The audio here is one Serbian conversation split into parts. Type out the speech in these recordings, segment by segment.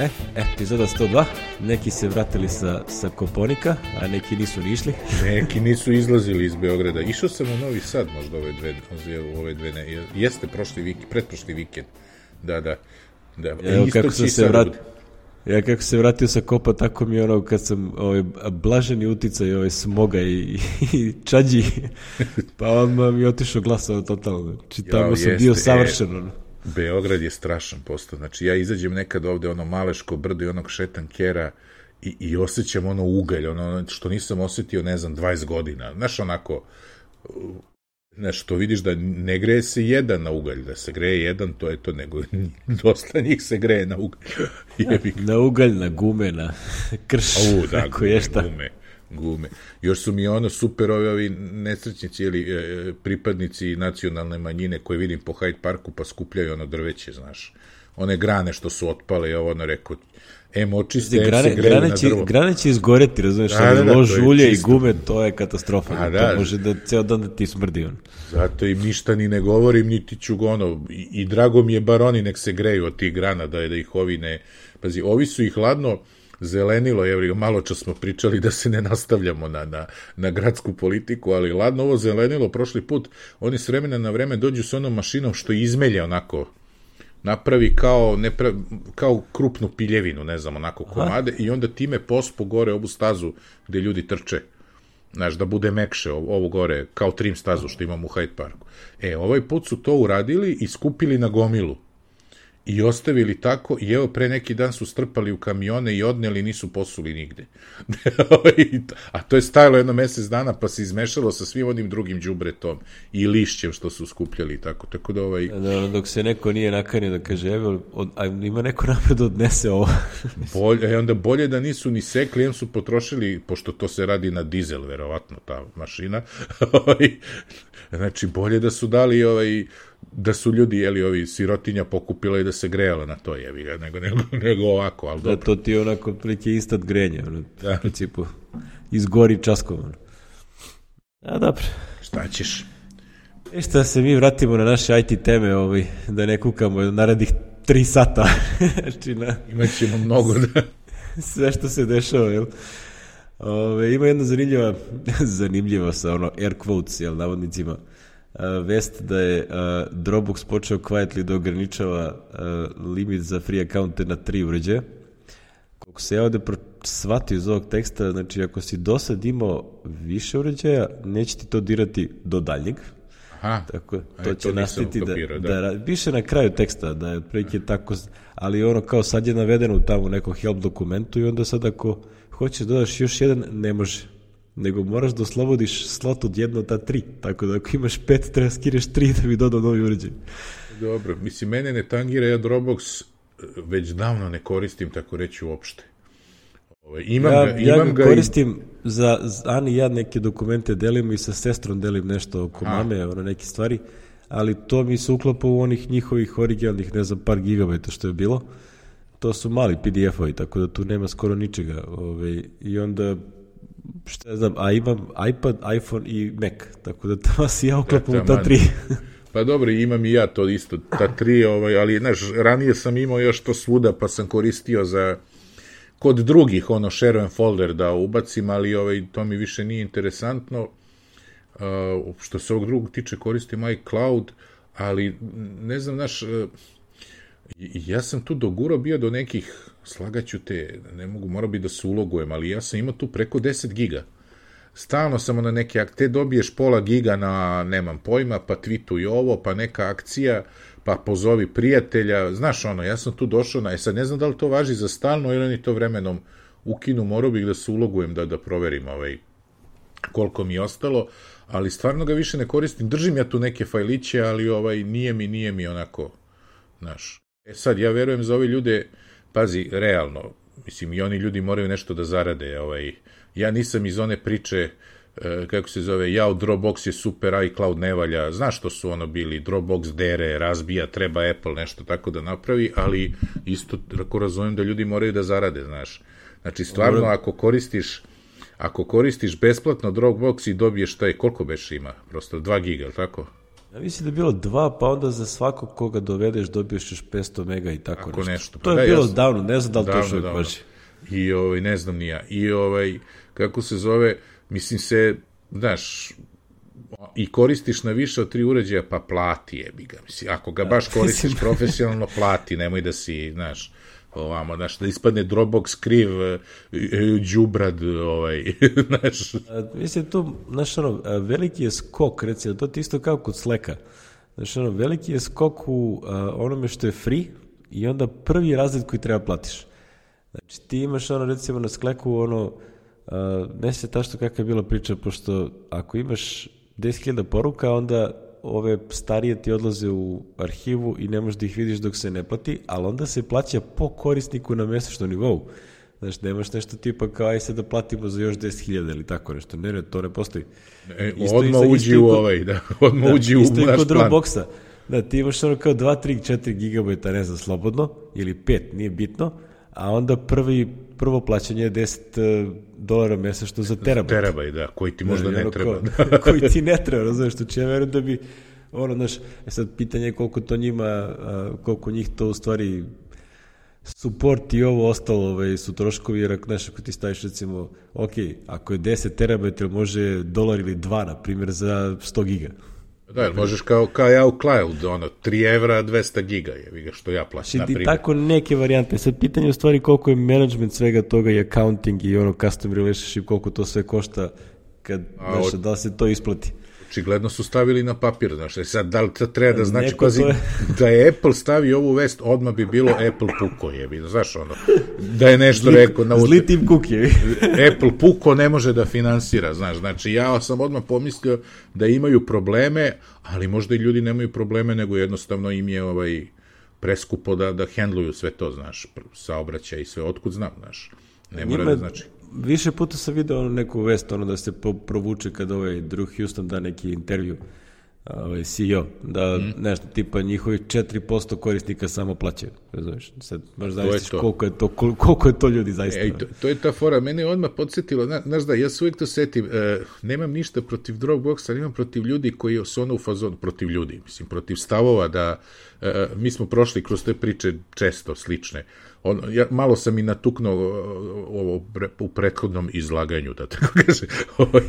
E, epizoda 102. Neki se vratili sa, sa Koponika, a neki nisu ni išli. Neki nisu izlazili iz Beograda. Išao sam u Novi Sad možda ove dve, ove dve ne. Jeste prošli vik, pretprošli vikend. Da, da. da. Evo kako sam se vratio. Ja kako se vratio sa kopa, tako mi je ono kad sam ovaj, blaženi uticaj ovaj, smoga i, i čađi, pa on mi je otišao glasao totalno. Znači tamo sam bio savršen. E, Beograd je strašan postao. Znači, ja izađem nekad ovde, ono maleško brdo i onog šetankera i, i osjećam ono ugalj, ono što nisam osetio, ne znam, 20 godina. Znaš, onako, Znaš, to vidiš da ne greje se jedan na ugalj, da se greje jedan, to je to, nego dosta njih se greje na ugalj. na ugalj, na gume, na krš, U, da, gume, šta. gume gume. Još su mi ono super ovi, ovi nesrećnici ili e, pripadnici nacionalne manjine koje vidim po Hyde Parku pa skupljaju ono drveće, znaš. One grane što su otpale i ovo ono rekao, em očiste, em grane, se greju grane će, na drvo. Grane će izgoreti, razumiješ, da, da, da, lož ulje i gume, to je katastrofa. A, da, to može da ceo dan da ti smrdi on. Zato im ništa ni ne govorim, niti ću go ono, i, i drago mi je bar oni nek se greju od tih grana, da, je da ih ovi ne, pazi, ovi su ih hladno, zelenilo, evo malo čas smo pričali da se ne nastavljamo na, na, na gradsku politiku, ali ladno ovo zelenilo prošli put, oni s vremena na vreme dođu s onom mašinom što izmelja onako napravi kao, ne pra, kao krupnu piljevinu, ne znam, onako komade, Aha. i onda time pospu gore ovu stazu gde ljudi trče. Znaš, da bude mekše ovo gore, kao trim stazu što imamo u Hyde Parku. E, ovaj put su to uradili i skupili na gomilu i ostavili tako i evo pre neki dan su strpali u kamione i odneli nisu posuli nigde. A to je stajalo jedno mesec dana pa se izmešalo sa svim onim drugim đubretom i lišćem što su skupljali tako. Tako da ovaj... Da, dok se neko nije nakanio da kaže evo, od, a ima neko napred da odnese ovo. bolje, e, onda bolje da nisu ni sekli, em su potrošili, pošto to se radi na dizel, verovatno, ta mašina. Ovaj, znači, bolje da su dali ovaj, da su ljudi, jeli, ovi sirotinja pokupila i da se grejala na to, jevi ga, nego, nego, nego ovako, ali da, to ti je onako prilike istat grenje, ono, da. u principu, izgori časkom. A, dobro. Šta ćeš? E šta se mi vratimo na naše IT teme, ovaj, da ne kukamo narednih tri sata. znači, na... Imaćemo mnogo, da. Sve što se dešava, jel? Ove, ima jedna zanimljiva, zanimljiva sa ono air quotes, jel, navodnicima, vest da je Dropbox počeo quietly da ograničava limit za free accounte na tri uređaja. Koliko se ja ovde shvatio iz ovog teksta, znači ako si do sad imao više uređaja, neće ti to dirati do daljnjeg. Aha, tako, to će to nastaviti da, da, da, piše na kraju teksta da je otprilike tako, ali ono kao sad je navedeno tamo u nekom help dokumentu i onda sad ako hoćeš da dodaš još jedan, ne može nego moraš da oslobodiš slot od jedno ta tri. Tako da ako imaš pet, treba skireš tri da bi dodao novi uređaj. Dobro, mislim, mene ne tangira, ja Dropbox e, već davno ne koristim, tako reći, uopšte. Ove, ovaj, imam ja, ga, imam ja ga, ga koristim i... za, za Ani ja neke dokumente delim i sa sestrom delim nešto oko A. mame, ono neke stvari, ali to mi se uklapa u onih njihovih originalnih, ne znam, par gigabajta što je bilo. To su mali PDF-ovi, tako da tu nema skoro ničega. Ove, ovaj, I onda šta znam, a imam iPad, iPhone i Mac, tako da tamo si ja uklapam u ta tri. Pa dobro, imam i ja to isto, ta tri, ovaj, ali znaš, ranije sam imao još to svuda, pa sam koristio za kod drugih, ono, share and folder da ubacim, ali ovaj, to mi više nije interesantno. Uh, što se ovog drugog tiče, koristim iCloud, ali ne znam, znaš, uh, ja sam tu doguro bio do nekih, slagaću te, ne mogu, mora bi da se ulogujem, ali ja sam imao tu preko 10 giga. Stalno sam na neke, te dobiješ pola giga na, nemam pojma, pa tweetuj ovo, pa neka akcija, pa pozovi prijatelja, znaš ono, ja sam tu došao na, e sad ne znam da li to važi za stalno ili oni to vremenom ukinu, morao bih da se ulogujem da, da proverim ovaj, koliko mi je ostalo, ali stvarno ga više ne koristim, držim ja tu neke fajliće, ali ovaj, nije mi, nije mi onako, znaš, E sad, ja verujem za ove ljude, pazi, realno, mislim, i oni ljudi moraju nešto da zarade, ovaj, ja nisam iz one priče, e, kako se zove, ja, Dropbox je super, iCloud ne valja, znaš što su ono bili, Dropbox dere, razbija, treba Apple nešto tako da napravi, ali isto tako razumem da ljudi moraju da zarade, znaš. Znači, stvarno, ako koristiš ako koristiš besplatno Dropbox i dobiješ taj, koliko beš ima? Prosto 2 giga, tako? Ja mislim da je bilo dva, pa onda za svakog koga dovedeš dobiješ još 500 mega i tako Ako nešto. nešto, pa to je da, bilo ja sam- davno, ne znam da li to Davno, još uvijek davno. važi. I ovaj, ne znam ni ja. I ovaj, kako se zove, mislim se, znaš, i koristiš na više od tri uređaja, pa plati jebi ga. Mislim, ako ga baš koristiš profesionalno, plati, nemoj da si, znaš, ovamo, znaš, da ispadne Dropbox kriv, e, e, đubrad, ovaj, znaš, mislim, tu, znaš, ono, veliki je skok, recimo, to ti isto kao kod Sleka. Znaš, ono, veliki je skok u a, onome što je free i onda prvi razred koji treba platiš. Znači, ti imaš, ono, recimo, na Skleku, ono, a, ne se tašto kakva je bila priča, pošto ako imaš 10.000 poruka, onda ove starije ti odlaze u arhivu i ne možeš da ih vidiš dok se ne plati, ali onda se plaća po korisniku na mesečnom nivou. Znaš, nemaš nešto tipa kao aj sad da platimo za još 10.000 ili tako nešto. Ne, ne, to ne postoji. e, Isto- odmah isto- uđi isto u kod- ovaj, da, odmah Da, uđi u isto i naš kod plan. Dropboxa. Da, ti imaš ono kao 2, 3, 4 gigabajta, ne znam, slobodno, ili 5, nije bitno, a onda prvi, prvo plaćanje je 10 uh, dolara mesečno za terabajt. Terabaj, da, koji ti možda I ne treba. kao- koji ti ne treba, razumeš, što ja verujem da bi, ono, znaš, e sad pitanje je koliko to njima, koliko njih to u stvari support i ovo ostalo ovaj, su troškovi, jer ako, znaš, ako ti staviš recimo, ok, ako je 10 terabajta, ili može dolar ili 2, na primjer, za 100 giga. Da, jer možeš kao, kao ja u Cloud, ono, 3 evra, 200 giga, je što ja plaćam, na Znači, ti tako neke varijante. Sad pitanje je u stvari koliko je management svega toga i accounting i ono custom relationship, koliko to sve košta kad, znaš, od- da se to isplati. Očigledno su stavili na papir, znaš, e sad, da li to treba da znači, Neko pazi, je- da je Apple stavio ovu vest, odmah bi bilo Apple puko, jebi, znaš, ono, da je nešto rekao, na Zli tim kukijevi. Apple puko ne može da finansira, znaš, znači ja sam odmah pomislio da imaju probleme, ali možda i ljudi nemaju probleme, nego jednostavno im je ovaj preskupo da, da hendluju sve to, znaš, saobraćaj i sve, otkud znam, znaš, ne mora da znači. Više puta sam video ono neku vest, ono da se po, provuče kad ovaj Drew Houston da neki intervju, ovaj CEO, da Mhm. nešto tipa njihovih 4% korisnika samo plaćaju. Razumeš? Sad zamisliš to. koliko je to, kol- koliko je to ljudi zaista. E, to, to je ta fora, mene je odmah podsjetilo, zna- znaš da, ja se uvijek to setim, e, nemam ništa protiv Dropboxa, imam protiv ljudi koji su ono u fazonu, protiv ljudi, mislim, protiv stavova da, e, mi smo prošli kroz te priče često slične, on, ja, malo sam i natuknuo o, ovo pre, u prethodnom izlaganju, da tako kaže, ovaj,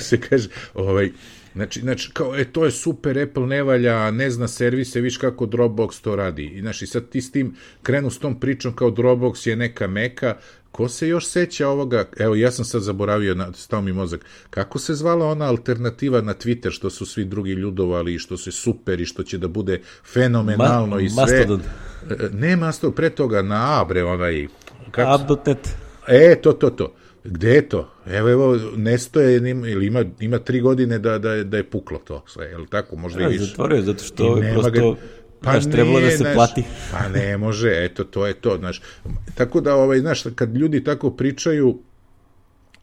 se kaže, ovaj, Znači, znači, kao, e, to je super, Apple ne valja, ne zna servise, viš kako Dropbox to radi. I, znači, sad ti s tim krenu s tom pričom kao Dropbox je neka meka, ko se još seća ovoga, evo, ja sam sad zaboravio, na, stao mi mozak, kako se zvala ona alternativa na Twitter, što su svi drugi ljudovali, i što se super i što će da bude fenomenalno Ma- i sve. Mastodon. E, Ne Mastodon, pre toga na Abre, onaj, kako. E, to, to, to. Gde je to? Evo, evo, nestoje, ili ima, ima tri godine da, da, je- da je puklo to sve, je li tako? Možda i Ja, više. zatvorio je zato što I nema prosto, Pa znaš, trebalo da se znaš, plati. Pa ne može, eto, to je to, znaš. Tako da, ovaj, znaš, kad ljudi tako pričaju,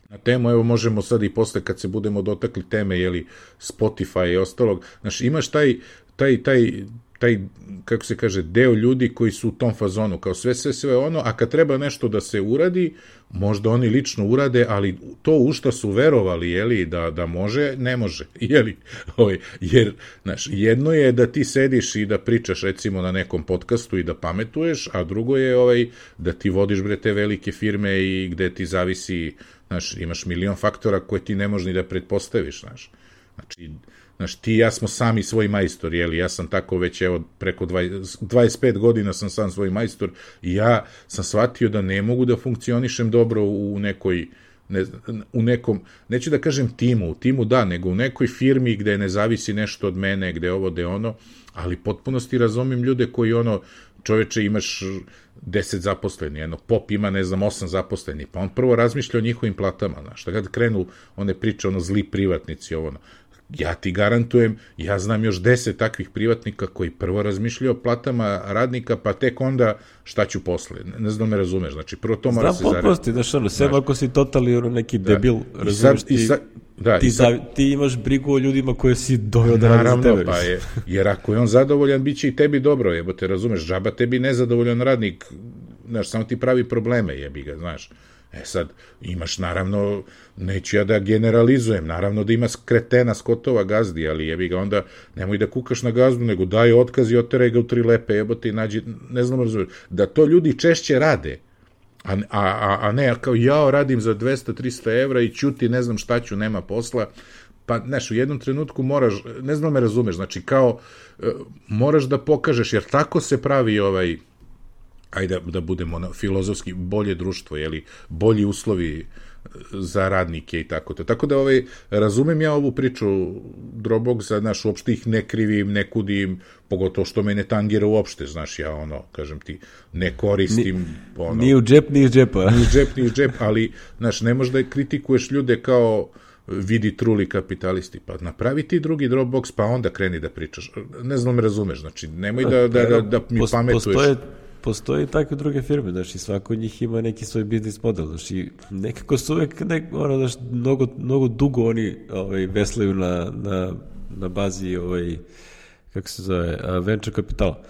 na temu, evo možemo sad i posle kad se budemo dotakli teme, jeli, Spotify i ostalog, znaš, imaš taj, taj, taj, taj, kako se kaže, deo ljudi koji su u tom fazonu, kao sve, sve, sve ono, a kad treba nešto da se uradi, možda oni lično urade, ali to u šta su verovali, jeli, da, da može, ne može, jeli, ovaj, jer, znaš, jedno je da ti sediš i da pričaš, recimo, na nekom podcastu i da pametuješ, a drugo je ovaj, da ti vodiš, bre, te velike firme i gde ti zavisi, znaš, imaš milion faktora koje ti ne možeš ni da pretpostaviš, znaš. Znači, znaš, ti i ja smo sami svoj majstor, jeli, ja sam tako već, evo, preko 20, 25 godina sam sam svoj majstor i ja sam shvatio da ne mogu da funkcionišem dobro u nekoj, ne, u nekom, neću da kažem timu, u timu da, nego u nekoj firmi gde ne zavisi nešto od mene, gde ovo, gde ono, ali potpunosti razumim ljude koji ono, čoveče imaš 10 zaposleni, jedno pop ima, ne znam, 8 zaposleni, pa on prvo razmišlja o njihovim platama, znaš, da kad krenu one priče, ono, zli privatnici, ovo, ono, ja ti garantujem, ja znam još 10 takvih privatnika koji prvo razmišljaju o platama radnika, pa tek onda šta ću posle, ne, ne znam da me razumeš, znači prvo to mora Znam se zaraditi. potpunosti, znaš, ono, sve ako si totalni ono, neki debil, I razumeš ti, i sad- da, ti, sad- ti imaš brigu o ljudima koje si doveo da rade za tebe. pa je, jer ako je on zadovoljan, bit će i tebi dobro, jebote, razumeš, džaba tebi nezadovoljan radnik, znaš, samo ti pravi probleme, jebi ga, znaš. E sad, imaš naravno, neću ja da generalizujem, naravno da ima kretena skotova gazdi, ali jebi ga onda, nemoj da kukaš na gazdu, nego daj otkaz i oteraj ga u tri lepe jebote i nađi, ne znam razumiješ, da to ljudi češće rade, a, a, a ne kao ja radim za 200-300 evra i ćuti, ne znam šta ću, nema posla, pa, znaš, u jednom trenutku moraš, ne znam da me razumeš, znači kao, e, moraš da pokažeš, jer tako se pravi ovaj, ajde da, da budemo na, filozofski, bolje društvo, jeli, bolji uslovi za radnike i tako to. Tako da ovaj, razumem ja ovu priču Dropboxa, znaš, uopšte ih ne krivim, ne kudim, pogotovo što me ne tangira uopšte, znaš, ja ono, kažem ti, ne koristim, ni, ono... Ni u džep, ni u džepa. Ni u džep, ni u džep, ali, znaš, ne možda kritikuješ ljude kao vidi truli kapitalisti, pa napravi ti drugi Dropbox, pa onda kreni da pričaš. Ne znam, me razumeš, znači, nemoj da, da, da, da mi pametuješ. Postoje postoji takve druge firme, znači svako od njih ima neki svoj biznis model, znači nekako su uvek nek, ono, znači, mnogo, mnogo dugo oni ovaj, veslaju na, na, na bazi ovaj, kako se zove, venture kapitala.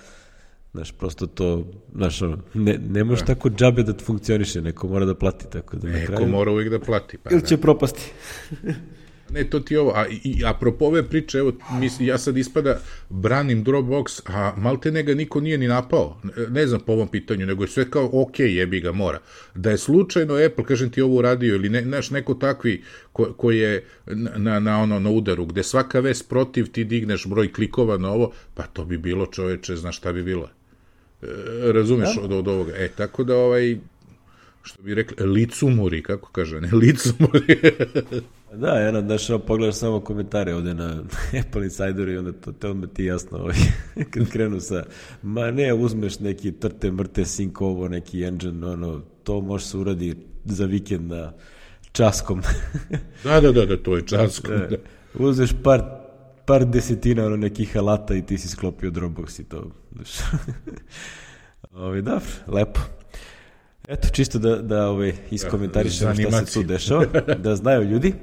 Znaš, prosto to, znaš, ne, ne može da. tako džabe da funkcioniše, neko mora da plati, tako da neko na kraju... mora uvijek da plati. Pa, Ili će propasti. Ne, to ti ovo, a i apropo ove priče, evo, mis, ja sad ispada branim Dropbox, a malte nega niko nije ni napao, ne znam po ovom pitanju, nego je sve kao, ok, jebi ga, mora. Da je slučajno Apple, kažem ti ovo uradio, ili ne, naš neko takvi ko, ko je na, na, ono, na udaru, gde svaka vest protiv ti digneš broj klikova na ovo, pa to bi bilo čoveče, znaš šta bi bilo. E, razumeš da. od, od ovoga. E, tako da, ovaj, što bi rekli, licumuri, kako kaže, ne, licumuri. da, jedno, znaš, pogledaš samo komentare ovde na Apple Insideru i onda to, te odme ti jasno, ovaj, kad krenu sa, ma ne, uzmeš neki trte, mrte, sync ovo, neki engine, ono, to može se uradi za vikend na časkom. da, da, da, da, to je časkom. Da. da. Uzmeš par, par desetina ono, nekih alata i ti si sklopio Dropbox i to. Ovi, dobro, lepo. Eto, čisto da, da ovaj, iskomentarišemo šta se tu dešava, da znaju ljudi.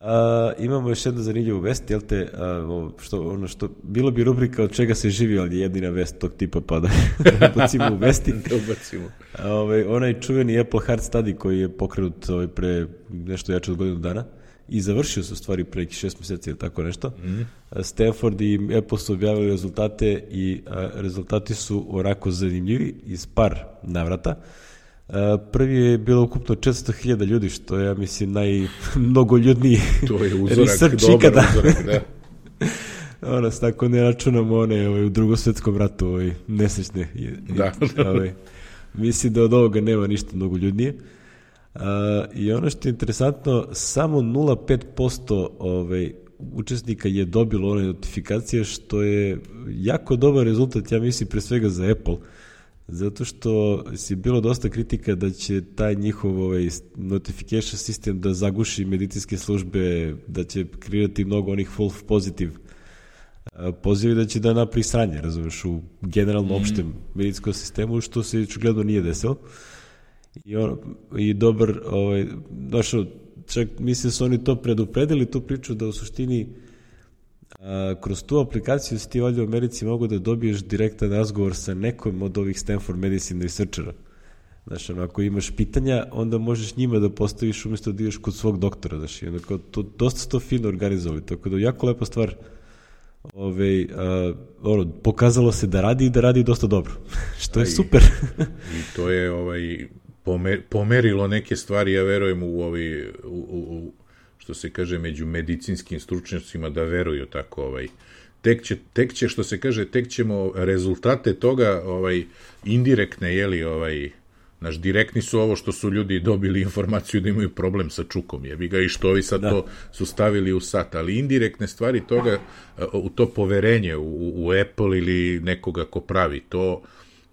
Uh, imamo još jednu zanimljivu vest, jel te, uh, što, ono što, bilo bi rubrika od čega se živi, ali jedina vest tog tipa pa da ubacimo u vesti. da ubacimo. Ovaj, onaj čuveni Apple Hard Study koji je pokrenut ovaj, pre nešto jače od godinu dana, i završio se u stvari pre šest meseci ili tako nešto. Mm. Stanford i Apple su objavili rezultate i a, rezultati su onako zanimljivi iz par navrata. A, prvi je bilo ukupno 400.000 ljudi, što je, ja mislim, najmnogoljudniji to je uzorak, dobar ikada. uzorak, da. ono, tako ne računamo one ovaj, u drugosvetskom ratu ovaj, nesrećne. Da. ovaj, mislim da od ovoga nema ništa mnogo ljudnije. Uh, I ono što je interesantno, samo 0,5% ovaj, učesnika je dobilo one notifikacije, što je jako dobar rezultat, ja mislim, pre svega za Apple, zato što si bilo dosta kritika da će taj njihov ovaj, notification sistem da zaguši medicinske službe, da će kreirati mnogo onih false positive pozivi da će da napravi sranje, razumeš, u generalno mm. opštem medicinskom sistemu, što se gledano nije desilo. Uh, I, on, i dobar, ovaj, došao, čak mislim da su oni to predupredili, tu priču da u suštini a, kroz tu aplikaciju si ti ovdje u Americi mogu da dobiješ direktan razgovor sa nekom od ovih Stanford Medicine researchera. Znaš, ono, ako imaš pitanja, onda možeš njima da postaviš umjesto da ideš kod svog doktora, znaš, i onda kao, to, dosta to fino organizovali, tako da jako lepa stvar, ove, a, ono, pokazalo se da radi i da radi dosta dobro, što je Aj, super. I to je ovaj, pomerilo neke stvari, ja verujem u ovi, u, u, što se kaže, među medicinskim stručnjacima da veruju tako, ovaj, tek će, tek će, što se kaže, tek ćemo rezultate toga, ovaj, indirektne, jeli, ovaj, Naš direktni su ovo što su ljudi dobili informaciju da imaju problem sa čukom, jebi ga i što ovi sad da. to su stavili u sat, ali indirektne stvari toga, u to poverenje u, u Apple ili nekoga ko pravi to,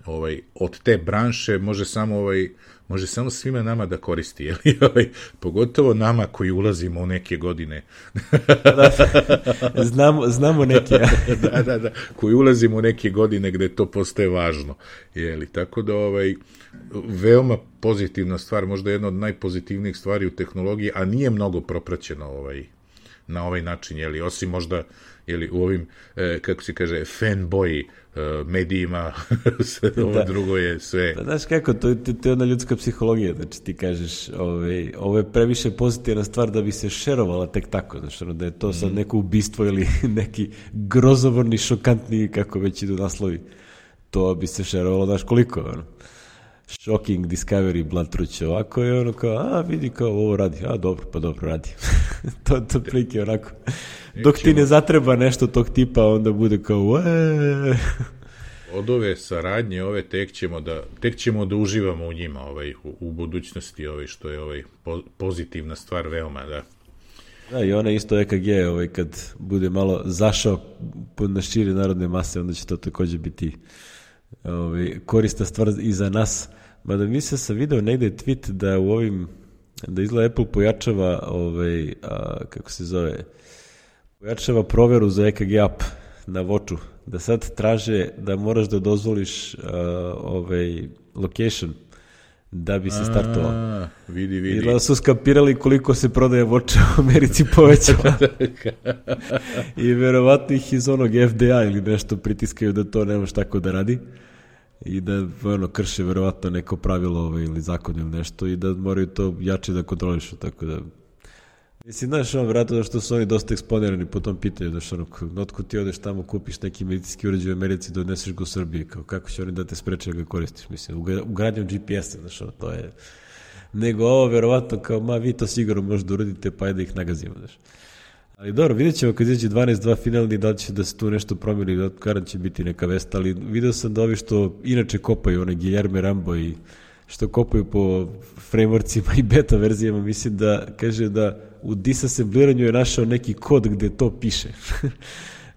ovaj, od te branše može samo ovaj, može samo svima nama da koristi, jel? Ovaj, pogotovo nama koji ulazimo u neke godine. da, znamo, znamo neke. da, da, da, koji ulazimo u neke godine gde to postaje važno, jeli? Tako da, ovaj, veoma pozitivna stvar, možda jedna od najpozitivnijih stvari u tehnologiji, a nije mnogo propraćeno ovaj, na ovaj način, jeli, osim možda jeli, u ovim, e, kako se kaže, fanboy e, medijima, sve ovo da. drugo je sve... Da, znaš kako, to, to, to je jedna ljudska psihologija, znači ti kažeš, ovaj, ovo je previše pozitivna stvar da bi se šerovala tek tako, znači ono, da je to sad mm. neko ubistvo ili neki grozovorni, šokantni, kako već idu naslovi, to bi se šerovalo, znaš koliko, ono shocking discovery blood truć ovako je ono kao, a vidi kao ovo radi, a dobro, pa dobro radi. to, to prike onako. Dok ti ne zatreba nešto tog tipa, onda bude kao, eee. Od ove saradnje, ove tek ćemo da, tek ćemo da uživamo u njima ovaj, u, u budućnosti, ovaj, što je ovaj, po, pozitivna stvar veoma, da. Da, i ona isto EKG, ovaj, kad bude malo zašao na šire narodne mase, onda će to takođe biti ovaj, korista stvar i za nas. Mada mislim sam video negde tweet da u ovim, da izgleda Apple pojačava, ovaj, a, kako se zove, pojačava proveru za EKG app na voču, da sad traže da moraš da dozvoliš uh, ovaj location da bi se startovao. A, vidi, vidi. I da su skapirali koliko se prodaje voča u Americi povećava. I verovatno ih iz onog FDA ili nešto pritiskaju da to nemaš tako da radi i da ono, krše verovatno neko pravilo ovaj, ili zakon ili nešto i da moraju to jače da kontrolišu, tako da Mislim, znaš, ono, vratno što su oni dosta eksponirani po tom pitanju, znaš, ono, notko ti odeš tamo, kupiš neki medicinski uređaj u Americi, doneseš ga u Srbiji, kao, kako će oni da te spreče da ga koristiš, mislim, ugradnjom GPS-a, znaš, ono, to je, nego ovo, verovatno, kao, ma, vi to sigurno možete da uradite, pa ajde ih nagazimo, znaš. Ali dobro, vidjet ćemo kad izađe 12-2 finalni, da li će da se tu nešto promeni, da kada će biti neka vesta, ali video sam da ovi što inače kopaju, one Guillermo Rambo i što kopaju po frameworkcima i beta verzijama, mislim da kaže da u disassembliranju je našao neki kod gde to piše.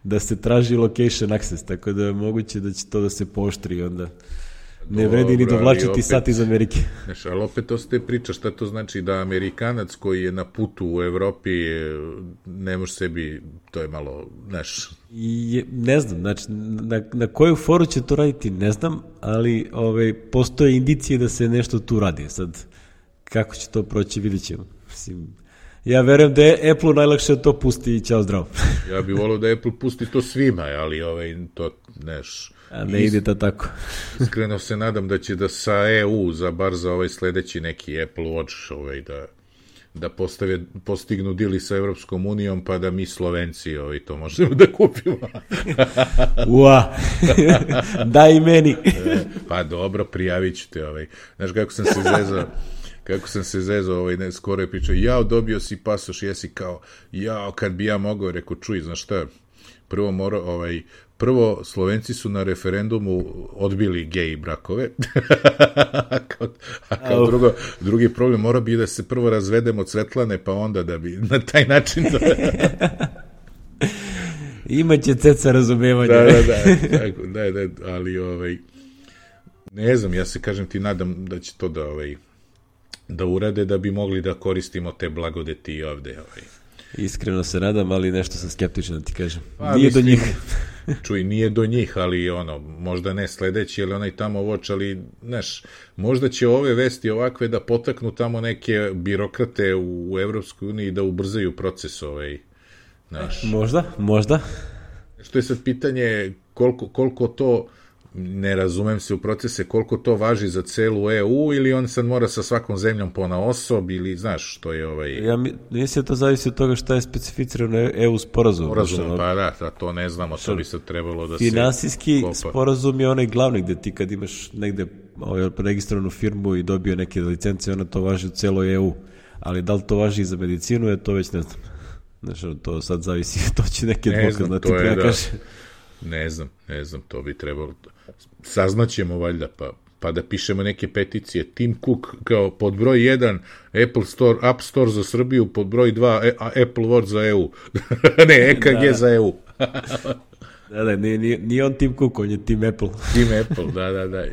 da se traži location access, tako da je moguće da će to da se poštri onda ne vredi ni dovlačiti sat iz Amerike. Znaš, ali opet ostaje priča šta to znači da Amerikanac koji je na putu u Evropi ne može sebi, to je malo, znaš... I, ne znam, znači, na, na koju foru će to raditi, ne znam, ali ovaj, postoje indicije da se nešto tu radi. Sad, kako će to proći, vidit ćemo. Mislim, ja verujem da je Apple najlakše da to pusti i ćao zdravo. ja bih volio da Apple pusti to svima, ali ovaj, to, neš, A ne ide to tako. iskreno se nadam da će da sa EU za bar za ovaj sledeći neki Apple Watch ovaj, da, da postave, postignu dili sa Evropskom unijom, pa da mi Slovenci ovaj, to možemo da kupimo. Ua, daj meni. E, pa dobro, prijavit ću te. Ovaj. Znaš kako sam se zezao, kako sam se zezao, ovaj, ne, skoro je pričao, jao, dobio si pasoš, jesi kao, jao, kad bi ja mogao, rekao, čuj, znaš šta, prvo mora, ovaj, prvo, Slovenci su na referendumu odbili gej brakove, a kao, a kao drugo, drugi problem mora bi da se prvo razvedemo od Svetlane, pa onda da bi na taj način... Da... Imaće ceca razumevanja. Da, da, da, tako, da, da, ali ovaj, ne znam, ja se kažem ti nadam da će to da ovaj, da urade da bi mogli da koristimo te blagodeti ovde. Ovaj. Iskreno se nadam, ali nešto sam skeptičan da ti kažem. Pa, nije mislim, do njih. čuj, nije do njih, ali ono, možda ne sledeći, ali onaj tamo voč, ali, znaš, možda će ove vesti ovakve da potaknu tamo neke birokrate u, u Evropskoj uniji da ubrzaju proces ovaj, znaš. Možda, možda. Što je sad pitanje koliko, koliko to ne razumem se u procese koliko to važi za celu EU ili on sad mora sa svakom zemljom pona osob ili znaš što je ovaj... Ja mislim da to zavisi od toga šta je specificirano EU sporazum. Sporazum, pa da, da, to ne znamo, to bi sad trebalo da se... Finansijski sporazum je onaj glavni gde ti kad imaš negde ovaj, registrovanu firmu i dobio neke licence, ona to važi u celoj EU. Ali da li to važi i za medicinu, je to već ne znam. Znaš, to sad zavisi, to će neke advokat da ti. Da Ne znam, ne znam, to bi trebalo. Saznaćemo valjda, pa, pa da pišemo neke peticije. Tim Cook kao pod broj 1 Apple Store, App Store za Srbiju, pod broj 2 e, Apple Watch za EU. ne, EKG da. za EU. da, da, nije, nije on Tim Cook, on je Tim Apple. Tim Apple, da, da, da.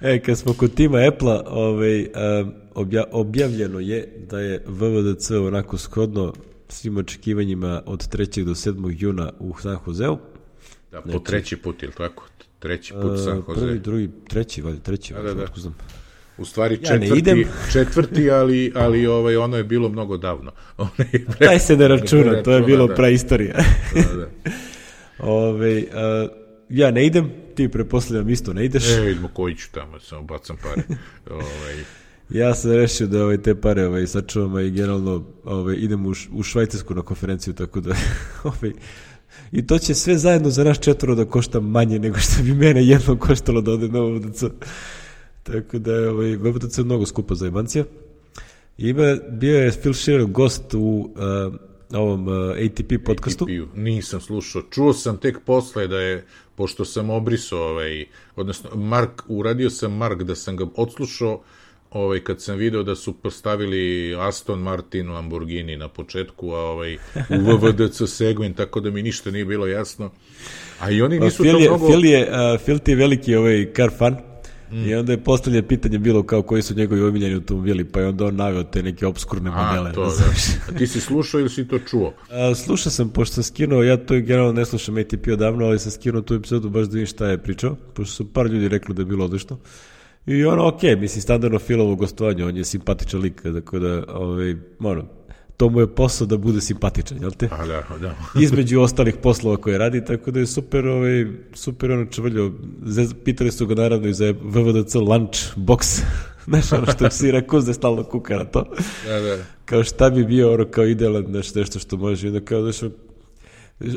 e, kad smo kod tima Apple-a, ovaj, obja, objavljeno je da je VVDC onako shodno svim očekivanjima od 3. do 7. juna u San Joseu. Da, po znači, treći put, ili tako? Treći put San Jose. Prvi, drugi, treći, valjda, treći, da, da, da. znam. U stvari Ja četvrti, idem. četvrti ali, ali ovaj, ono je bilo mnogo davno. Ono je pre- Taj se ne računa, to je računa, bilo da. praistorija. Da, da. Ove, a, ja ne idem, ti preposledam isto ne ideš. E, vidimo koji ću tamo, samo bacam pare. ovaj, Ja sam rešio da ovaj, te pare ovaj, sačuvam i generalno ovaj, idem u, u Švajcarsku na konferenciju, tako da ovaj, i to će sve zajedno za nas četvoro da košta manje nego što bi mene jedno koštalo da ode na VVDC. Tako da je ovaj, VVDC je mnogo skupa za jebancija. Ima, bio je Phil Schiller gost u uh, ovom uh, ATP podcastu. ATP-u. Nisam slušao. Čuo sam tek posle da je, pošto sam obrisao, ovaj, odnosno, Mark, uradio sam Mark da sam ga odslušao, ovaj, kad sam video da su postavili Aston Martin Lamborghini na početku, a ovaj, u VVDC segment, tako da mi ništa nije bilo jasno. A i oni Pa nisu Phil to je, mnogo... Phil, je, uh, Phil ti je veliki ovaj car fan i onda je postavlje pitanje bilo kao koji su njegovi omiljeni automobili, pa je onda on naveo te neke obskurne modele. A, to, da. A ti si slušao ili si to čuo? A, slušao sam, pošto sam skinuo, ja to generalno ne slušam ATP odavno, ali sam skinuo tu epizodu baš da vidim šta je pričao, pošto su par ljudi rekli da je bilo odlično. I ono, okej, mislim, standardno Filovo gostovanje, on je simpatičan lik, tako da, ovaj, ono, to mu je posao da bude simpatičan, jel te? A da, da. između ostalih poslova koje radi, tako da je super, ovaj, super ono čvrljio. Zez- Pitali su ga naravno i za VVDC lunch box, znaš ono što si da stalno kuka na to. da, da. Kao šta bi bio ono kao idealan znaš, nešto što može, onda kao znaš,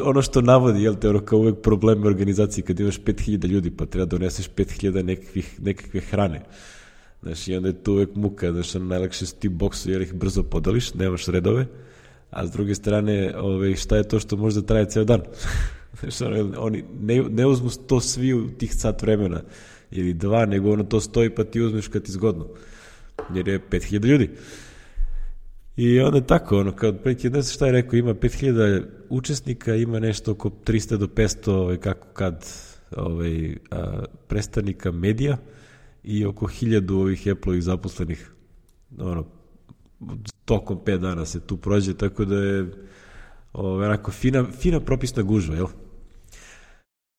ono što navodi, jel te, ono kao uvek probleme organizacije kad imaš 5000 ljudi, pa treba da doneseš 5000 nekakvih, nekakve hrane. Znaš, i onda je tu uvek muka, znaš, ono, najlakše su ti boksu jer ih brzo podeliš, nemaš redove, a s druge strane, ove, šta je to što može da traje ceo dan? znaš, ono, oni ne, ne uzmu to svi u tih sat vremena, ili dva, nego ono to stoji pa ti uzmeš kad ti zgodno. Jer je 5000 ljudi. I onda tako, ono, kao, otprilike, ne znam šta je rekao, ima 5000 učesnika, ima nešto oko 300 do 500, ovaj, kako kad, ovaj, a, predstavnika medija i oko 1000 ovih Apple-ovih zaposlenih, ono, tokom 5 dana se tu prođe, tako da je ovaj, onako fina, fina propisna gužva, jel?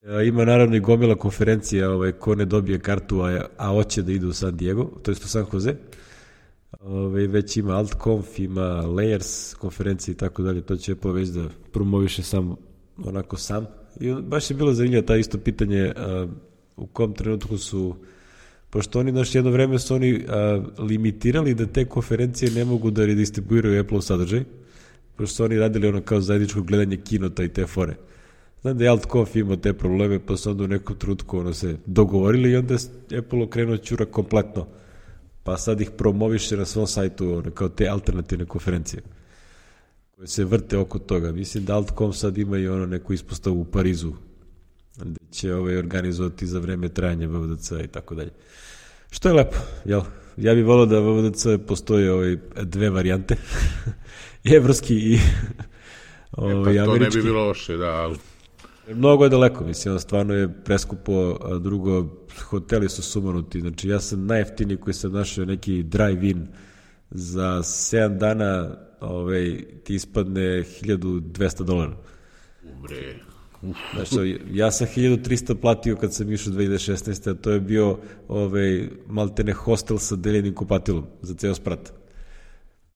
E, Ima naravno i gomila konferencija, ovaj, ko ne dobije kartu, a, a hoće da ide u San Diego, to je u San Jose. Ove, već ima Altconf, ima Layers konferencije i tako dalje, to će Apple već da promoviše sam onako sam. I baš je bilo zanimljivo ta isto pitanje a, u kom trenutku su pošto oni, znaš, jedno vreme su oni a, limitirali da te konferencije ne mogu da redistribuiraju Apple sadržaj, pošto su oni radili ono kao zajedničko gledanje kinota i te fore. Znam da je Altconf imao te probleme, pa su onda u nekom trutku ono se dogovorili i onda je Apple okrenuo ćura kompletno pa sad ih promoviše na svom sajtu ono, kao te alternativne konferencije koje se vrte oko toga. Mislim da Altcom sad ima i ono neku ispostavu u Parizu gde će ovaj organizovati za vreme trajanja VVDC i tako dalje. Što je lepo, jel? Ja bih volao da VVDC postoje ovaj, dve varijante, evropski i E, ovaj, pa to ne američki. bi bilo loše, da, ali Mnogo je daleko, mislim, ono stvarno je preskupo, a drugo, hoteli su sumanuti, znači ja sam najjeftiniji koji sam našao neki drive-in za 7 dana ovaj, ti ispadne 1200 dolara. bre, Znači, ja sam 1300 platio kad sam išao 2016. a to je bio ovaj, maltene hostel sa deljenim kupatilom za ceo sprat.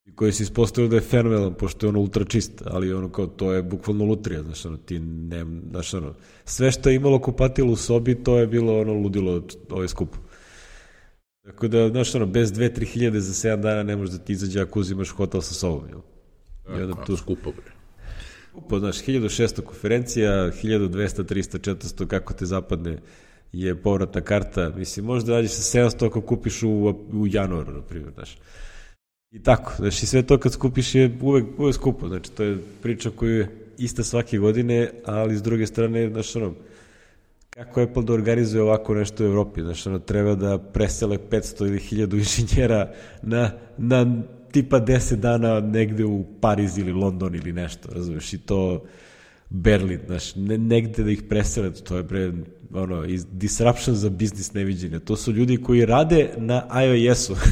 I koji se ispostavio da je fenomenalan, pošto je ono ultra čist, ali ono kao, to je bukvalno lutrija, znaš, ono, ti ne, znaš, ono, sve što je imalo kupatilo u sobi, to je bilo ono ludilo ovaj skup. Tako da, znaš, ono, bez 2-3 hiljade za 7 dana ne možeš da ti izađe ako uzimaš hotel sa sobom, jel? I onda tu skupo, bre. Pa, znaš, 1600 konferencija, 1200, 300, 400, kako te zapadne je povratna karta. Mislim, možda radiš sa 700 ako kupiš u, u januaru, na primjer, znaš. I tako, znaš, i sve to kad skupiš je uvek, uvek skupo, znači, to je priča koju je ista svake godine, ali s druge strane, znaš, ono, kako Apple da organizuje ovako nešto u Evropi, znaš, ono, treba da presele 500 ili 1000 inženjera na, na tipa 10 dana negde u Pariz ili London ili nešto, razumeš, i to Berlin, znaš, ne, negde da ih presele, to je bre, ono, disruption za biznis neviđenja. To su ljudi koji rade na iOS-u.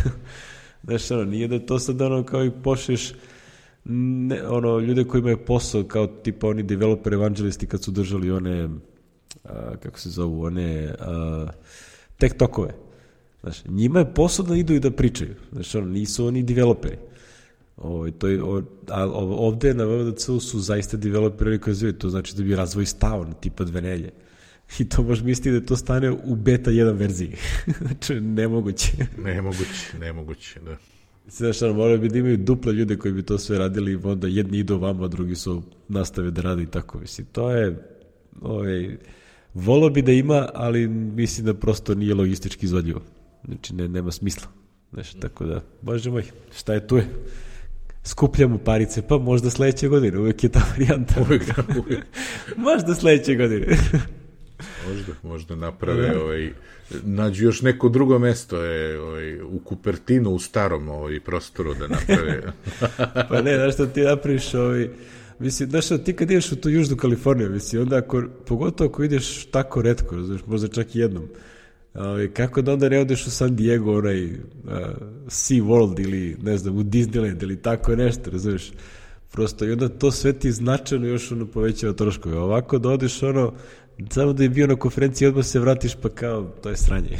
znaš, ono, nije da to sad ono kao i pošeš ne, ono, ljude koji imaju posao kao tipa oni developer evangelisti kad su držali one a, kako se zovu, one a, tek tokove. Znaš, njima je posao da idu i da pričaju. Znaš, ono, nisu oni developeri. Ovo, to je, o, a ovde na VVDC su zaista developeri koji zviju, to znači da bi razvoj stao na tipa dve nelje. I to možeš misliti da to stane u beta 1 verziji. znači, nemoguće. nemoguće, nemoguće, da. Znaš, ono, moraju bi da imaju duple ljude koji bi to sve radili onda jedni idu vama, a drugi su nastave da rade i tako. Mislim, to je, ovaj, volo bi da ima, ali mislim da prosto nije logistički izvodljivo. Znači, ne, nema smisla. Znaš, tako da, bože moj, šta je tu je? Skupljamo parice, pa možda sledeće godine, uvek je ta varijanta. Uvek, da, uvek. možda sledeće godine. možda, možda naprave, da. ovaj, nađu još neko drugo mesto je, ovaj, u Kupertinu, u starom ovaj, prostoru da naprave. pa ne, znaš što ti napraviš, ovaj, Mislim, znaš, ti kad ideš u tu Južnu Kaliforniju, mislim, onda ako, pogotovo ako ideš tako redko, znaš, možda čak i jednom, ovaj, kako da onda ne odeš u San Diego, onaj uh, Sea World ili, ne znam, u Disneyland ili tako nešto, razumiješ? Prosto, i onda to sve ti značajno još ono povećava troškove. Ovako da odeš ono, samo da je bio na konferenciji, odmah se vratiš, pa kao, to je sranje.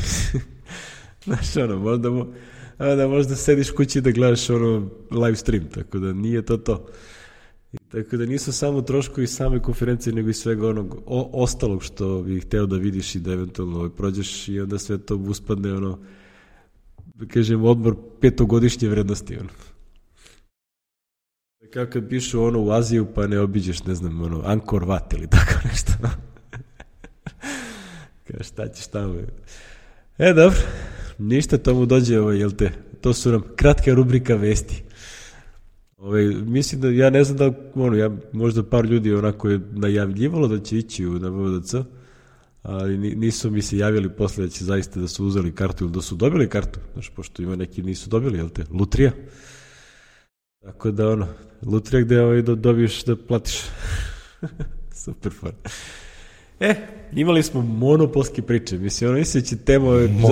Znaš, ono, možda, mo, da možda sediš kući da gledaš ono live stream, tako da nije to to. I tako da nisu samo troškovi same konferencije, nego i svega onog o, ostalog što bih hteo da vidiš i da eventualno ovaj, prođeš i onda sve to uspadne ono, da kažem, odmor petogodišnje vrednosti. Ono. Kako pišu ono u Aziju pa ne obiđeš, ne znam, ono, Angkor Wat ili tako nešto. Kao šta ćeš tamo? E, dobro, ništa tomu dođe, ovaj, jel te? To su nam kratka rubrika vesti. Ove, ovaj, mislim da, ja ne znam da, ono, ja, možda par ljudi onako je najavljivalo da će ići u, VVDC, ali nisu mi se javili posle da će zaista da su uzeli kartu ili da su dobili kartu, znaš, pošto ima neki nisu dobili, jel te, lutrija. Tako da, ono, lutrija gde ovaj, dobiješ da platiš. Super fun. E, imali smo monopolske priče. Mislim, ono misli da će tema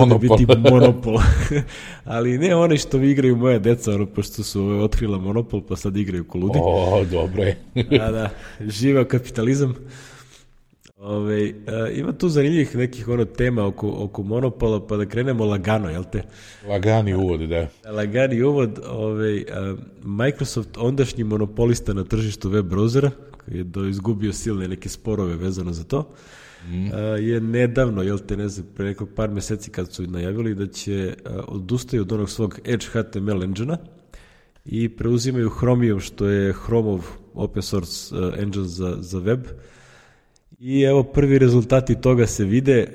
da biti monopol. Ali ne one što vi igraju moja deca, ono, pošto su otkrila monopol, pa sad igraju ko ludi. O, dobro je. da, da, živa kapitalizam. Ove, a, ima tu zanimljivih nekih ono tema oko, oko monopola, pa da krenemo lagano, jel te? Lagani uvod, da. Lagani uvod, ove, a, Microsoft ondašnji monopolista na tržištu web browsera, je do, izgubio silne neke sporove vezano za to, mm. a, je nedavno, jel te ne znam, pre nekog par meseci kad su najavili da će odustaju od onog svog Edge HTML engine i preuzimaju Chromium, što je Chromov open source engine za, za web. I evo prvi rezultati toga se vide,